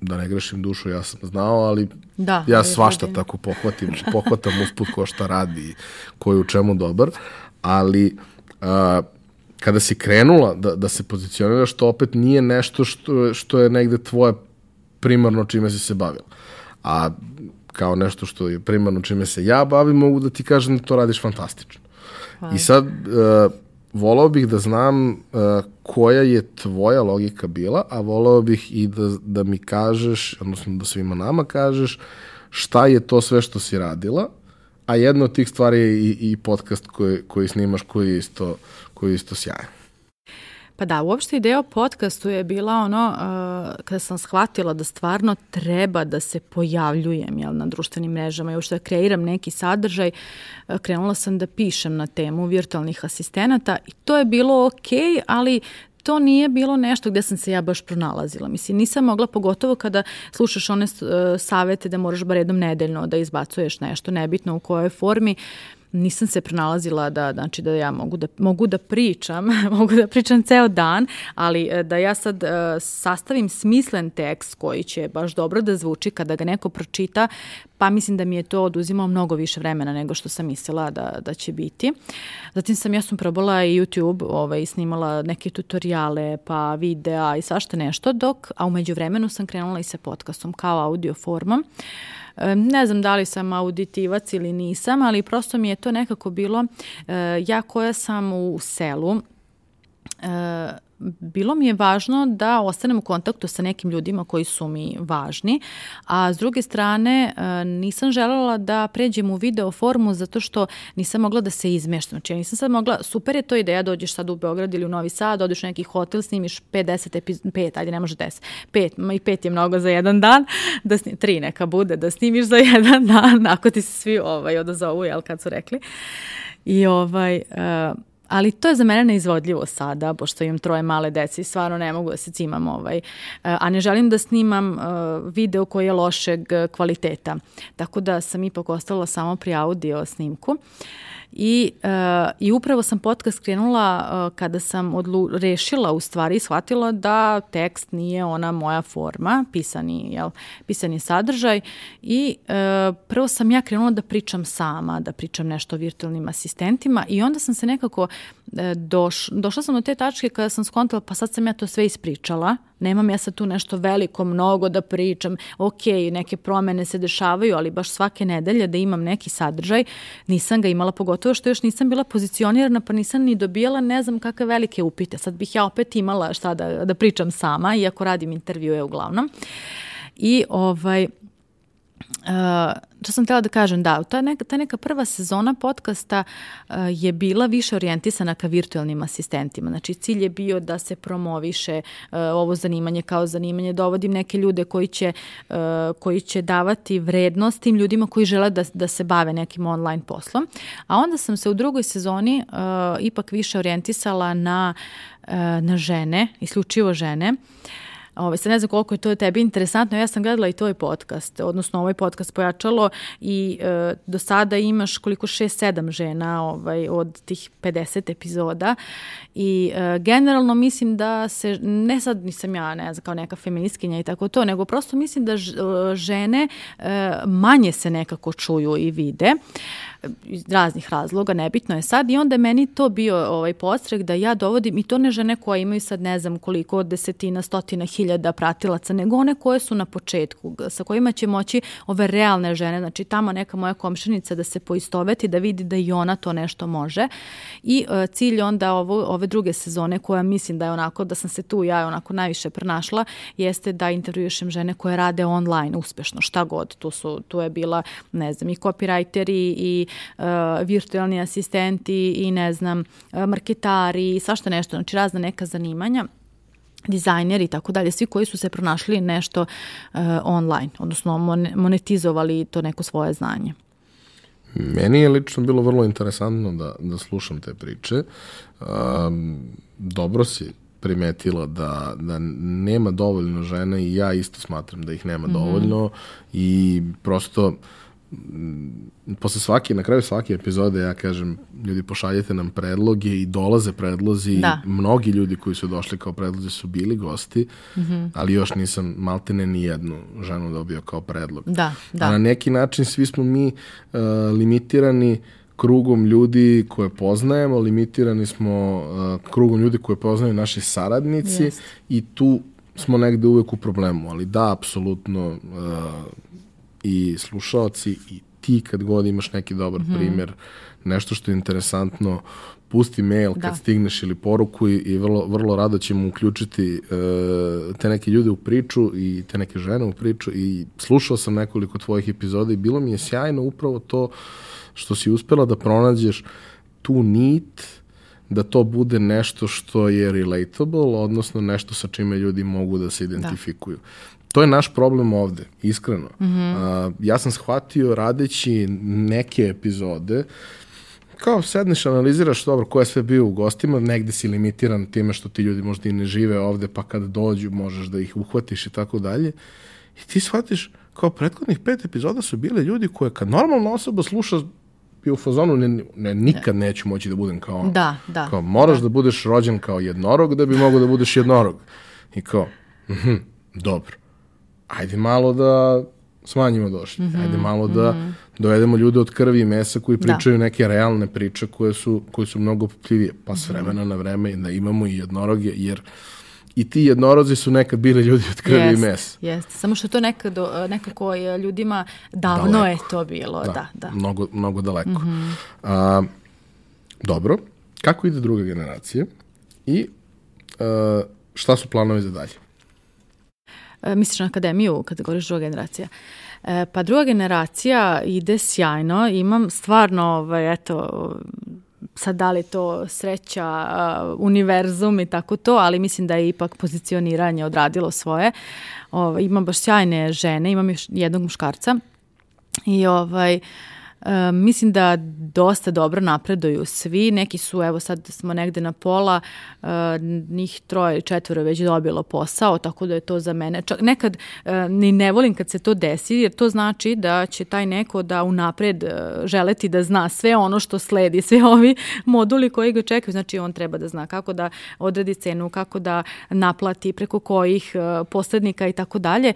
da ne grešim dušu, ja sam znao, ali Da, ja svašta ljudi- tako pohvatim, pohvatam usput ko šta radi i ko je u čemu dobar, ali a, kada si krenula da, da se pozicioniraš, to opet nije nešto što, što je negde tvoje primarno čime si se bavila. A kao nešto što je primarno čime se ja bavim, mogu da ti kažem da to radiš fantastično. I sad, uh, volao bih da znam uh, koja je tvoja logika bila, a volao bih i da, da mi kažeš, odnosno da svima nama kažeš, šta je to sve što si radila, a jedna od tih stvari je i, i podcast koji, koji snimaš, koji je isto, koji je isto sjajan. Pa da, uopšte ideja o podcastu je bila ono, uh, kada sam shvatila da stvarno treba da se pojavljujem jel, na društvenim mrežama i uopšte da kreiram neki sadržaj, uh, krenula sam da pišem na temu virtualnih asistenata i to je bilo okej, ali to nije bilo nešto gde sam se ja baš pronalazila. Mislim, nisam mogla, pogotovo kada slušaš one uh, savete da moraš bar jednom nedeljno da izbacuješ nešto, nebitno u kojoj formi, nisam se pronalazila da znači da ja mogu da mogu da pričam, mogu da pričam ceo dan, ali e, da ja sad e, sastavim smislen tekst koji će baš dobro da zvuči kada ga neko pročita, pa mislim da mi je to oduzimalo mnogo više vremena nego što sam mislila da, da će biti. Zatim sam ja sam probala i YouTube, ovaj snimala neke tutoriale, pa videa i svašta nešto, dok a umeđu vremenu sam krenula i sa podcastom kao audio formom. Ne znam da li sam auditivac ili nisam, ali prosto mi je to nekako bilo, e, ja koja sam u selu, e, bilo mi je važno da ostanem u kontaktu sa nekim ljudima koji su mi važni, a s druge strane e, nisam želela da pređem u video formu zato što nisam mogla da se izmeštam. Znači ja nisam sad mogla, super je to ideja, dođeš sad u Beograd ili u Novi Sad, odeš u neki hotel, snimiš 50 epizod, 5, ajde ne može 10, 5, ma i 5 je mnogo za jedan dan, da snim, 3 neka bude, da snimiš za jedan dan, ako ti se svi ovaj, odazovu, jel, kad su rekli. I ovaj, e, ali to je za mene neizvodljivo sada, pošto imam troje male dece i stvarno ne mogu da se cimam, ovaj, a ne želim da snimam uh, video koji je lošeg uh, kvaliteta. Tako da sam ipak ostala samo pri audio snimku. I, uh, I upravo sam podcast krenula uh, kada sam odlu rešila u stvari i shvatila da tekst nije ona moja forma, pisani, jel, pisani sadržaj. I uh, prvo sam ja krenula da pričam sama, da pričam nešto o virtualnim asistentima i onda sam se nekako uh, doš, došla sam do te tačke kada sam skontala pa sad sam ja to sve ispričala, nemam ja sad tu nešto veliko, mnogo da pričam, ok, neke promene se dešavaju, ali baš svake nedelje da imam neki sadržaj, nisam ga imala, pogotovo što još nisam bila pozicionirana, pa nisam ni dobijala ne znam kakve velike upite. Sad bih ja opet imala šta da, da pričam sama, iako radim intervjue uglavnom. I ovaj, Uh, što sam htjela da kažem, da, ta neka, ta neka prva sezona podcasta uh, je bila više orijentisana ka virtualnim asistentima. Znači, cilj je bio da se promoviše uh, ovo zanimanje kao zanimanje, dovodim neke ljude koji će, uh, koji će davati vrednost tim ljudima koji žele da, da se bave nekim online poslom. A onda sam se u drugoj sezoni uh, ipak više orijentisala na, uh, na žene, isključivo žene. Uh, Ovaj, sad ne znam koliko je to tebi interesantno, ja sam gledala i tvoj podcast, odnosno ovaj podcast pojačalo i e, do sada imaš koliko 6-7 žena ovaj, od tih 50 epizoda i e, generalno mislim da se, ne sad nisam ja ne znam kao neka feministkinja i tako to, nego prosto mislim da e, žene e, manje se nekako čuju i vide. E, iz raznih razloga, nebitno je sad i onda je meni to bio ovaj postrek da ja dovodim i to ne žene koje imaju sad ne znam koliko desetina, stotina hiljada pratilaca, nego one koje su na početku, sa kojima će moći ove realne žene, znači tamo neka moja komšinica da se poistoveti, da vidi da i ona to nešto može. I uh, cilj onda ovo, ove druge sezone koja mislim da je onako, da sam se tu ja onako najviše pronašla, jeste da intervjušem žene koje rade online uspešno, šta god, tu, su, tu je bila, ne znam, i copywriteri i uh, virtualni asistenti i ne znam, uh, marketari i svašta nešto, znači razna neka zanimanja dizajneri i tako dalje, svi koji su se pronašli nešto uh, online, odnosno monetizovali to neko svoje znanje. Meni je lično bilo vrlo interesantno da, da slušam te priče. Um, dobro si primetila da, da nema dovoljno žena i ja isto smatram da ih nema mm -hmm. dovoljno i prosto uh, posle svake, na kraju svake epizode ja kažem, ljudi pošaljete nam predloge i dolaze predlozi da. mnogi ljudi koji su došli kao predlozi su bili gosti, mm -hmm. ali još nisam maltene ni jednu ženu dobio kao predlog. Da, da. A na neki način svi smo mi uh, limitirani krugom ljudi koje poznajemo, limitirani smo uh, krugom ljudi koje poznaju naši saradnici yes. i tu smo negde uvek u problemu, ali da, apsolutno uh, i slušalci i ti kad god imaš neki dobar mm -hmm. primer, nešto što je interesantno, pusti mail kad da. stigneš ili poruku i, i vrlo, vrlo rado ćemo uključiti uh, te neke ljude u priču i te neke žene u priču i slušao sam nekoliko tvojih epizoda i bilo mi je sjajno upravo to što si uspela da pronađeš tu nit da to bude nešto što je relatable, odnosno nešto sa čime ljudi mogu da se da. identifikuju. Da. To je naš problem ovde, iskreno. Mm -hmm. uh, ja sam shvatio radeći neke epizode, kao sedneš, analiziraš dobro ko je sve bio u gostima, negde si limitiran time što ti ljudi možda i ne žive ovde, pa kad dođu možeš da ih uhvatiš i tako dalje. I ti shvatiš, kao prethodnih pet epizoda su bile ljudi koje kad normalna osoba sluša bio u fazonu, ne, ne, nikad ne. neću moći da budem kao on. Da, da. Kao, moraš da. da budeš rođen kao jednorog da bi mogao da budeš jednorog. I kao, mhm, dobro ajde malo da smanjimo došli, mm -hmm, ajde malo mm -hmm. da mhm. dovedemo ljude od krvi i mesa koji da. pričaju da. neke realne priče koje su, koje su mnogo popljivije, pa s mhm. vremena na vreme da imamo i jednoroge, jer i ti jednorozi su nekad bili ljudi od krvi jest, i mesa. Jeste, samo što to nekad, nekako je ljudima davno daleko. je to bilo. Da, da. da. Mnogo, mnogo daleko. Mm -hmm. A, dobro, kako ide druga generacija i a, šta su planovi za dalje? E, misliš na akademiju kada govoriš druga generacija. E, pa druga generacija ide sjajno, imam stvarno, ovaj, eto, sad da li to sreća, uh, univerzum i tako to, ali mislim da je ipak pozicioniranje odradilo svoje. Ovaj, imam baš sjajne žene, imam još jednog muškarca i ovaj, uh, E, mislim da dosta dobro napreduju svi, neki su, evo sad smo negde na pola, e, njih troje ili četvoro već dobilo posao, tako da je to za mene, čak nekad e, ni ne volim kad se to desi, jer to znači da će taj neko da unapred e, želeti da zna sve ono što sledi, sve ovi moduli koji ga čekaju, znači on treba da zna kako da odredi cenu, kako da naplati, preko kojih e, posrednika i tako dalje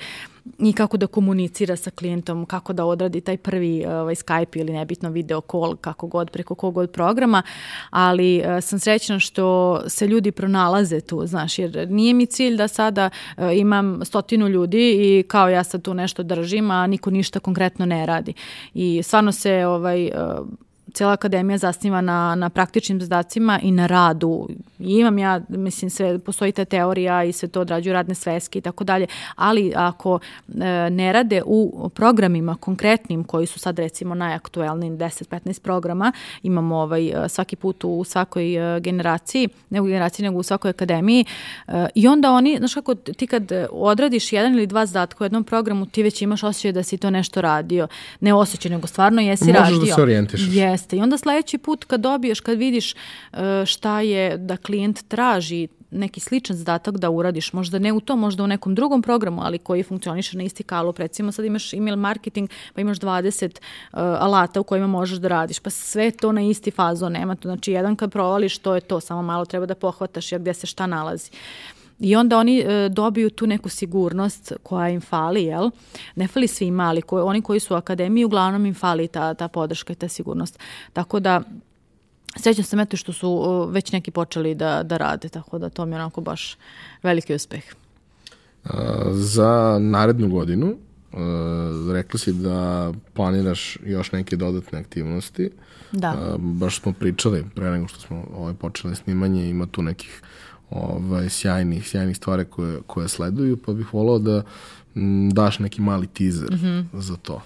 i kako da komunicira sa klijentom, kako da odradi taj prvi ovaj, Skype ili nebitno video call, kako god, preko kog god programa, ali uh, sam srećna što se ljudi pronalaze tu, znaš, jer nije mi cilj da sada uh, imam stotinu ljudi i kao ja sad tu nešto držim, a niko ništa konkretno ne radi. I stvarno se ovaj, uh, cijela akademija zasniva na, na praktičnim zadacima i na radu. I imam ja, mislim, sve, postoji ta teorija i sve to odrađuju radne sveske i tako dalje, ali ako e, ne rade u programima konkretnim koji su sad recimo najaktuelniji 10-15 programa, imamo ovaj, svaki put u svakoj e, generaciji, ne u generaciji nego u svakoj akademiji e, i onda oni, znaš kako ti kad odradiš jedan ili dva zadatka u jednom programu, ti već imaš osjećaj da si to nešto radio. Ne osjećaj, nego stvarno jesi Možeš radio. Možeš da se orijentišeš. Jeste. I onda sledeći put kad dobiješ, kad vidiš šta je da klijent traži neki sličan zadatak da uradiš, možda ne u tom, možda u nekom drugom programu, ali koji funkcioniše na isti kalup. Recimo sad imaš email marketing, pa imaš 20 uh, alata u kojima možeš da radiš, pa sve to na isti fazo nema to. Znači, jedan kad provališ, to je to, samo malo treba da pohvataš jer gde se šta nalazi. I onda oni e, dobiju tu neku sigurnost koja im fali, jel? Ne fali svima, ali ko, oni koji su u akademiji, uglavnom im fali ta, ta podrška i ta sigurnost. Tako da, Srećam se eto što su već neki počeli da, da rade, tako da to mi je onako baš veliki uspeh. Za narednu godinu rekli si da planiraš još neke dodatne aktivnosti. Da. Baš smo pričali pre nego što smo ovaj, počeli snimanje, ima tu nekih ovaj, sjajnih, sjajnih stvari koje, koje sleduju, pa bih volao da m, daš neki mali teaser mm -hmm. za to.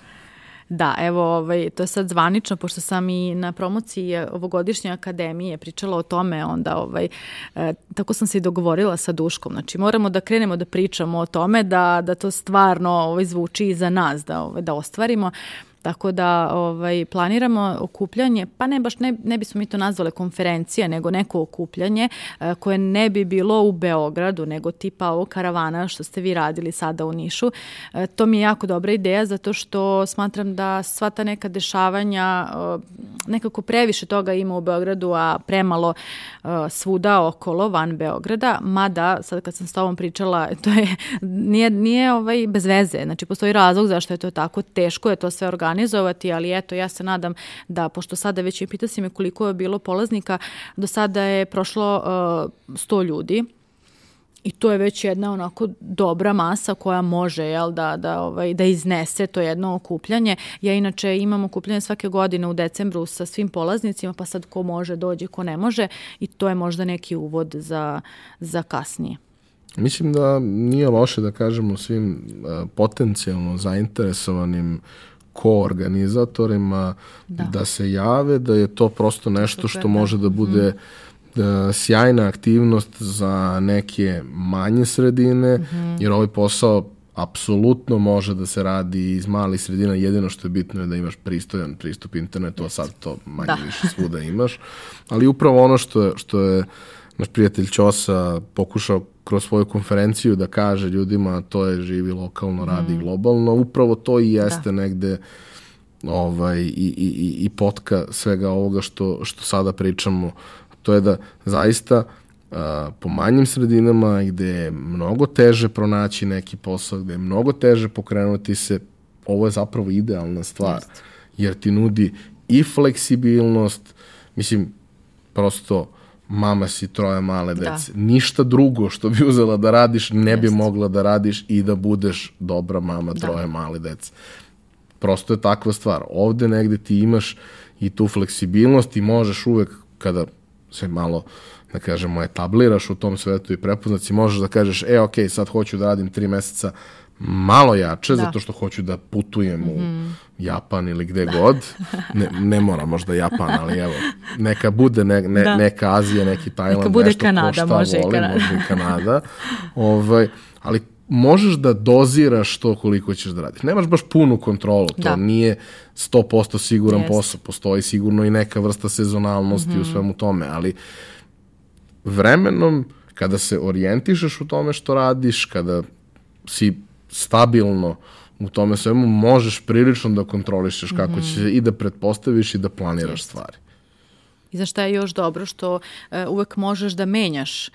Da, evo, ovaj, to je sad zvanično, pošto sam i na promociji ovogodišnje akademije pričala o tome, onda ovaj, e, tako sam se i dogovorila sa Duškom. Znači, moramo da krenemo da pričamo o tome, da, da to stvarno ovaj, zvuči i za nas, da, ovaj, da ostvarimo. Tako da ovaj, planiramo okupljanje, pa ne baš ne, ne bismo mi to nazvale konferencija, nego neko okupljanje e, koje ne bi bilo u Beogradu, nego tipa ovo karavana što ste vi radili sada u Nišu. E, to mi je jako dobra ideja zato što smatram da sva ta neka dešavanja e, nekako previše toga ima u Beogradu, a premalo e, svuda okolo van Beograda, mada sad kad sam s tobom pričala, to je nije, nije ovaj bez veze, znači postoji razlog zašto je to tako, teško je to sve organizovati organizovati, ali eto, ja se nadam da, pošto sada već i pita si me koliko je bilo polaznika, do sada je prošlo uh, 100 ljudi, i to je već jedna onako dobra masa koja može jel, da, da, ovaj, da iznese to jedno okupljanje. Ja inače imam okupljanje svake godine u decembru sa svim polaznicima, pa sad ko može dođe, ko ne može i to je možda neki uvod za, za kasnije. Mislim da nije loše da kažemo svim uh, potencijalno zainteresovanim koorganizatorima da. da se jave, da je to prosto nešto što može da bude mm. sjajna aktivnost za neke manje sredine, mm -hmm. jer ovaj posao apsolutno može da se radi iz malih sredina, jedino što je bitno je da imaš pristojan pristup internetu, a sad to manje da. više svuda imaš. Ali upravo ono što je, što je naš prijatelj Ćosa pokušao kroz svoju konferenciju da kaže ljudima to je živi lokalno, radi mm. globalno, upravo to i jeste da. negde ovaj, i, i, i potka svega ovoga što, što sada pričamo. To je da zaista a, po manjim sredinama gde je mnogo teže pronaći neki posao, gde je mnogo teže pokrenuti se, ovo je zapravo idealna stvar. Just. Jer ti nudi i fleksibilnost, mislim, prosto mama si troje male da. dece. Da. Ništa drugo što bi uzela da radiš ne Jest. bi mogla da radiš i da budeš dobra mama da. troje male dece. Prosto je takva stvar. Ovde negde ti imaš i tu fleksibilnost i možeš uvek kada se malo da kažemo etabliraš u tom svetu i prepoznaci možeš da kažeš e ok sad hoću da radim tri meseca malo jače, da. zato što hoću da putujem mm -hmm. u mhm. Japan ili gde da. god. Ne, ne mora možda Japan, ali evo, neka bude ne, ne, da. neka Azija, neki Tajland, neka bude nešto Kanada, ko šta može voli, Kanada. može i Kanada. ovaj, ali možeš da doziraš to koliko ćeš da radiš. Nemaš baš punu kontrolu, to da. nije 100% siguran Jest. posao, postoji sigurno i neka vrsta sezonalnosti mm -hmm. u mhm. svemu tome, ali vremenom kada se orijentišeš u tome što radiš, kada si stabilno u tome svemu, možeš prilično da kontrolišeš kako mm -hmm. će i da pretpostaviš i da planiraš Just. stvari. I znaš šta je još dobro što uh, uvek možeš da menjaš.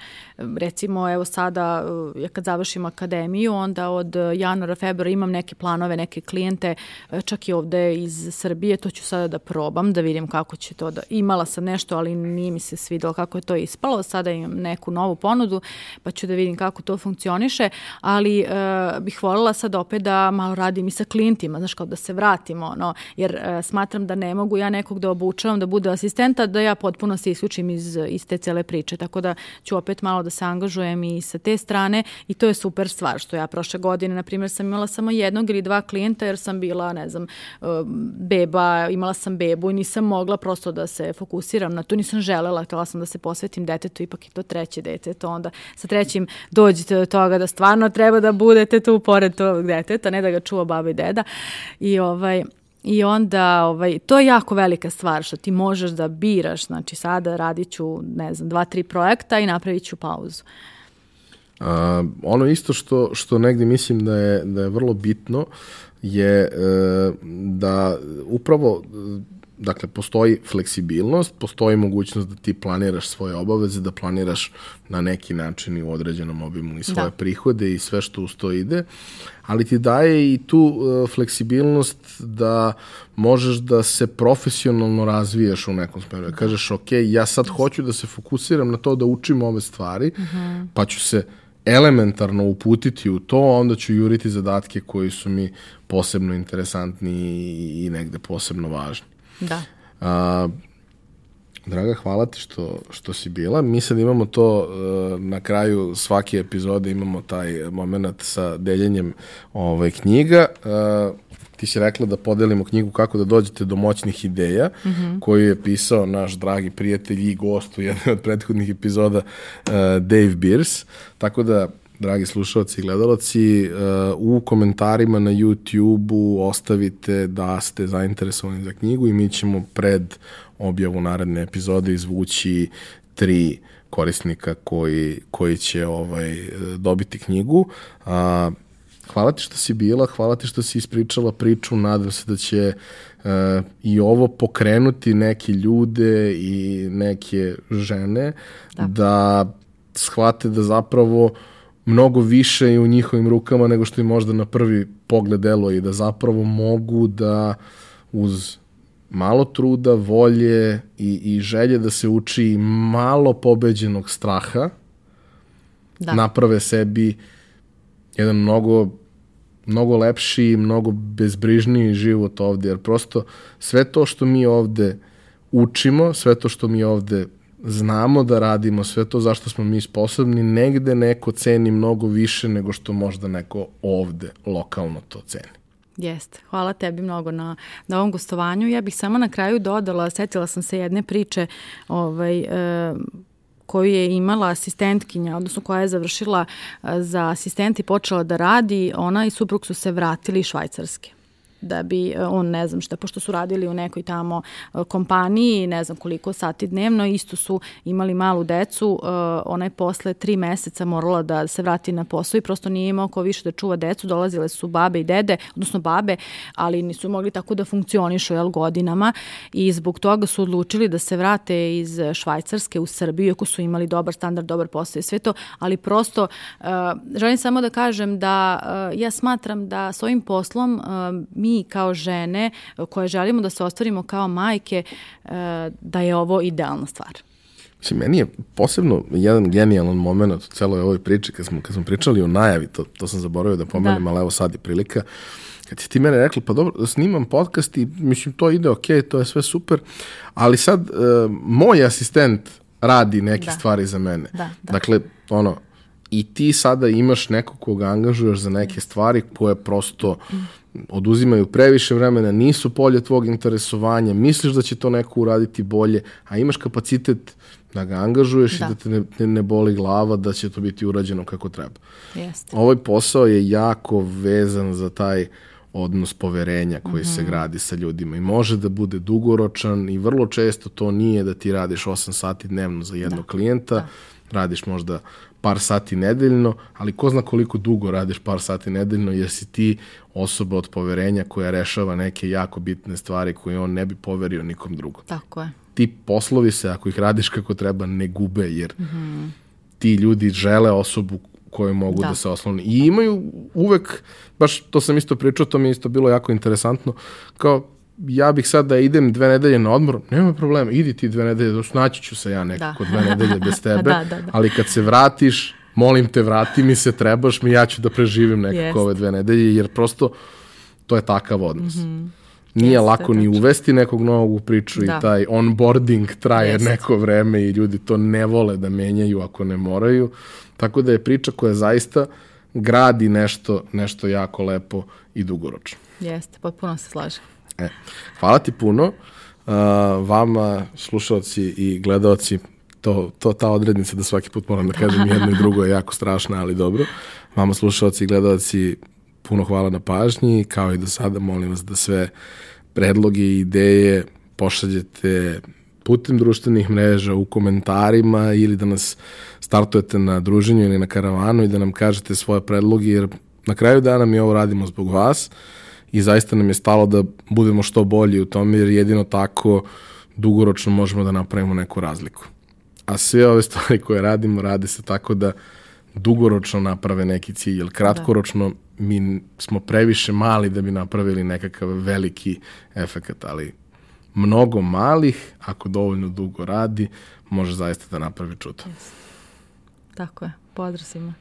Recimo, evo sada, ja kad završim akademiju, onda od januara, februara imam neke planove, neke klijente, uh, čak i ovde iz Srbije, to ću sada da probam, da vidim kako će to da... Imala sam nešto, ali nije mi se svidelo kako je to ispalo, sada imam neku novu ponudu, pa ću da vidim kako to funkcioniše, ali uh, bih voljela sad opet da malo radim i sa klijentima, znaš, kao da se vratimo, ono, jer uh, smatram da ne mogu ja nekog da obučavam, da bude asistenta, da ja potpuno se isključim iz, iz te cele priče, tako da ću opet malo da se angažujem i sa te strane i to je super stvar, što ja prošle godine, na primjer, sam imala samo jednog ili dva klijenta jer sam bila, ne znam, uh, beba, imala sam bebu i nisam mogla prosto da se fokusiram na to, nisam želela, htela sam da se posvetim detetu, ipak je to treće dete, to onda sa trećim dođete do toga da stvarno treba da budete tu pored tog deteta, ne da ga čuva baba i deda i ovaj, I onda, ovaj, to je jako velika stvar što ti možeš da biraš, znači sada radit ću, ne znam, dva, tri projekta i napravit ću pauzu. A, ono isto što, što negdje mislim da je, da je vrlo bitno je e, da upravo dakle, postoji fleksibilnost, postoji mogućnost da ti planiraš svoje obaveze, da planiraš na neki način i u određenom obimu i svoje da. prihode i sve što uz to ide, ali ti daje i tu uh, fleksibilnost da možeš da se profesionalno razvijaš u nekom smeru. Da kažeš, ok, ja sad hoću da se fokusiram na to da učim ove stvari, uh mhm. -huh. pa ću se elementarno uputiti u to, onda ću juriti zadatke koji su mi posebno interesantni i negde posebno važni. Da. A, Draga, hvala ti što, što si bila. Mi sad imamo to uh, na kraju svake epizode imamo taj moment sa deljenjem ovaj, knjiga. Uh, ti si rekla da podelimo knjigu kako da dođete do moćnih ideja, mm -hmm. koju je pisao naš dragi prijatelj i gost u jednoj od prethodnih epizoda uh, Dave Beers. Tako da dragi slušalci i gledalci, uh, u komentarima na YouTube-u ostavite da ste zainteresovani za knjigu i mi ćemo pred objavu naredne epizode izvući tri korisnika koji, koji će ovaj dobiti knjigu. A, hvala ti što si bila, hvala ti što si ispričala priču, nadam se da će uh, i ovo pokrenuti neke ljude i neke žene da, da shvate da zapravo uh, mnogo više i u njihovim rukama nego što im možda na prvi pogled delo i da zapravo mogu da uz malo truda, volje i, i želje da se uči malo pobeđenog straha da. naprave sebi jedan mnogo mnogo lepši i mnogo bezbrižniji život ovde, jer prosto sve to što mi ovde učimo, sve to što mi ovde znamo da radimo sve to zašto smo mi sposobni, negde neko ceni mnogo više nego što možda neko ovde lokalno to ceni. Jeste. Hvala tebi mnogo na, na ovom gostovanju. Ja bih samo na kraju dodala, setila sam se jedne priče ovaj, e, koju je imala asistentkinja, odnosno koja je završila e, za asistent i počela da radi, ona i suprug su se vratili iz Švajcarske da bi e, on ne znam šta, pošto su radili u nekoj tamo e, kompaniji, ne znam koliko sati dnevno, isto su imali malu decu, e, ona je posle tri meseca morala da se vrati na posao i prosto nije imao ko više da čuva decu, dolazile su babe i dede, odnosno babe, ali nisu mogli tako da funkcionišu jel, godinama i zbog toga su odlučili da se vrate iz Švajcarske u Srbiju, ako su imali dobar standard, dobar posao i sve to, ali prosto želim samo da kažem da ja smatram da s ovim poslom mi mi kao žene koje želimo da se ostvarimo kao majke, e, da je ovo idealna stvar. Mislim, meni je posebno jedan genijalan moment u celoj ovoj priči, kad smo, kad smo pričali o najavi, to, to sam zaboravio da pomenem, da. ali evo sad je prilika, kad si ti mene rekla, pa dobro, snimam podcast i mislim, to ide ok, to je sve super, ali sad uh, moj asistent radi neke da. stvari za mene. Da, da. Dakle, ono, i ti sada imaš nekog koga angažuješ za neke stvari koje prosto oduzimaju previše vremena, nisu polje tvog interesovanja, misliš da će to neko uraditi bolje, a imaš kapacitet da ga angažuješ da. i da te ne, ne, ne boli glava da će to biti urađeno kako treba. Jeste. Ovaj posao je jako vezan za taj odnos poverenja koji mm -hmm. se mhm. gradi sa ljudima i može da bude dugoročan i vrlo često to nije da ti radiš 8 sati dnevno za jednog da. klijenta, da. radiš možda par sati nedeljno, ali ko zna koliko dugo radiš par sati nedeljno, jer si ti osoba od poverenja koja rešava neke jako bitne stvari koje on ne bi poverio nikom drugom. Tako je. ti poslovi se, ako ih radiš kako treba, ne gube, jer mm -hmm. ti ljudi žele osobu koje mogu da. da se oslone. I imaju uvek, baš to sam isto pričao, to mi je isto bilo jako interesantno, kao ja bih sad da idem dve nedelje na odmor, nema problema, idi ti dve nedelje, naći ću se ja nekako da. dve nedelje bez tebe, da, da, da. ali kad se vratiš, molim te, vrati mi se, trebaš mi, ja ću da preživim nekako Jest. ove dve nedelje, jer prosto to je takav odnos. Mm -hmm. Nije Jeste, lako ni uvesti nekog novog u priču da. i taj onboarding traje Jeste. neko vreme i ljudi to ne vole da menjaju ako ne moraju. Tako da je priča koja zaista gradi nešto, nešto jako lepo i dugoročno. Jeste, potpuno se slažem. E, hvala ti puno. Uh, vama, slušalci i gledalci, to, to ta odrednica da svaki put moram da kažem jedno i drugo je jako strašna, ali dobro. Vama slušalci i gledalci, puno hvala na pažnji, kao i do sada molim vas da sve predloge i ideje pošaljete putem društvenih mreža, u komentarima ili da nas startujete na druženju ili na karavanu i da nam kažete svoje predloge, jer na kraju dana mi ovo radimo zbog vas i zaista nam je stalo da budemo što bolji u tome, jer jedino tako dugoročno možemo da napravimo neku razliku. A sve ove stvari koje radimo, rade se tako da dugoročno naprave neki cilj, jer kratkoročno da. mi smo previše mali da bi napravili nekakav veliki efekt, ali mnogo malih, ako dovoljno dugo radi, može zaista da napravi čudo. Yes. Tako je, pozdrav svima.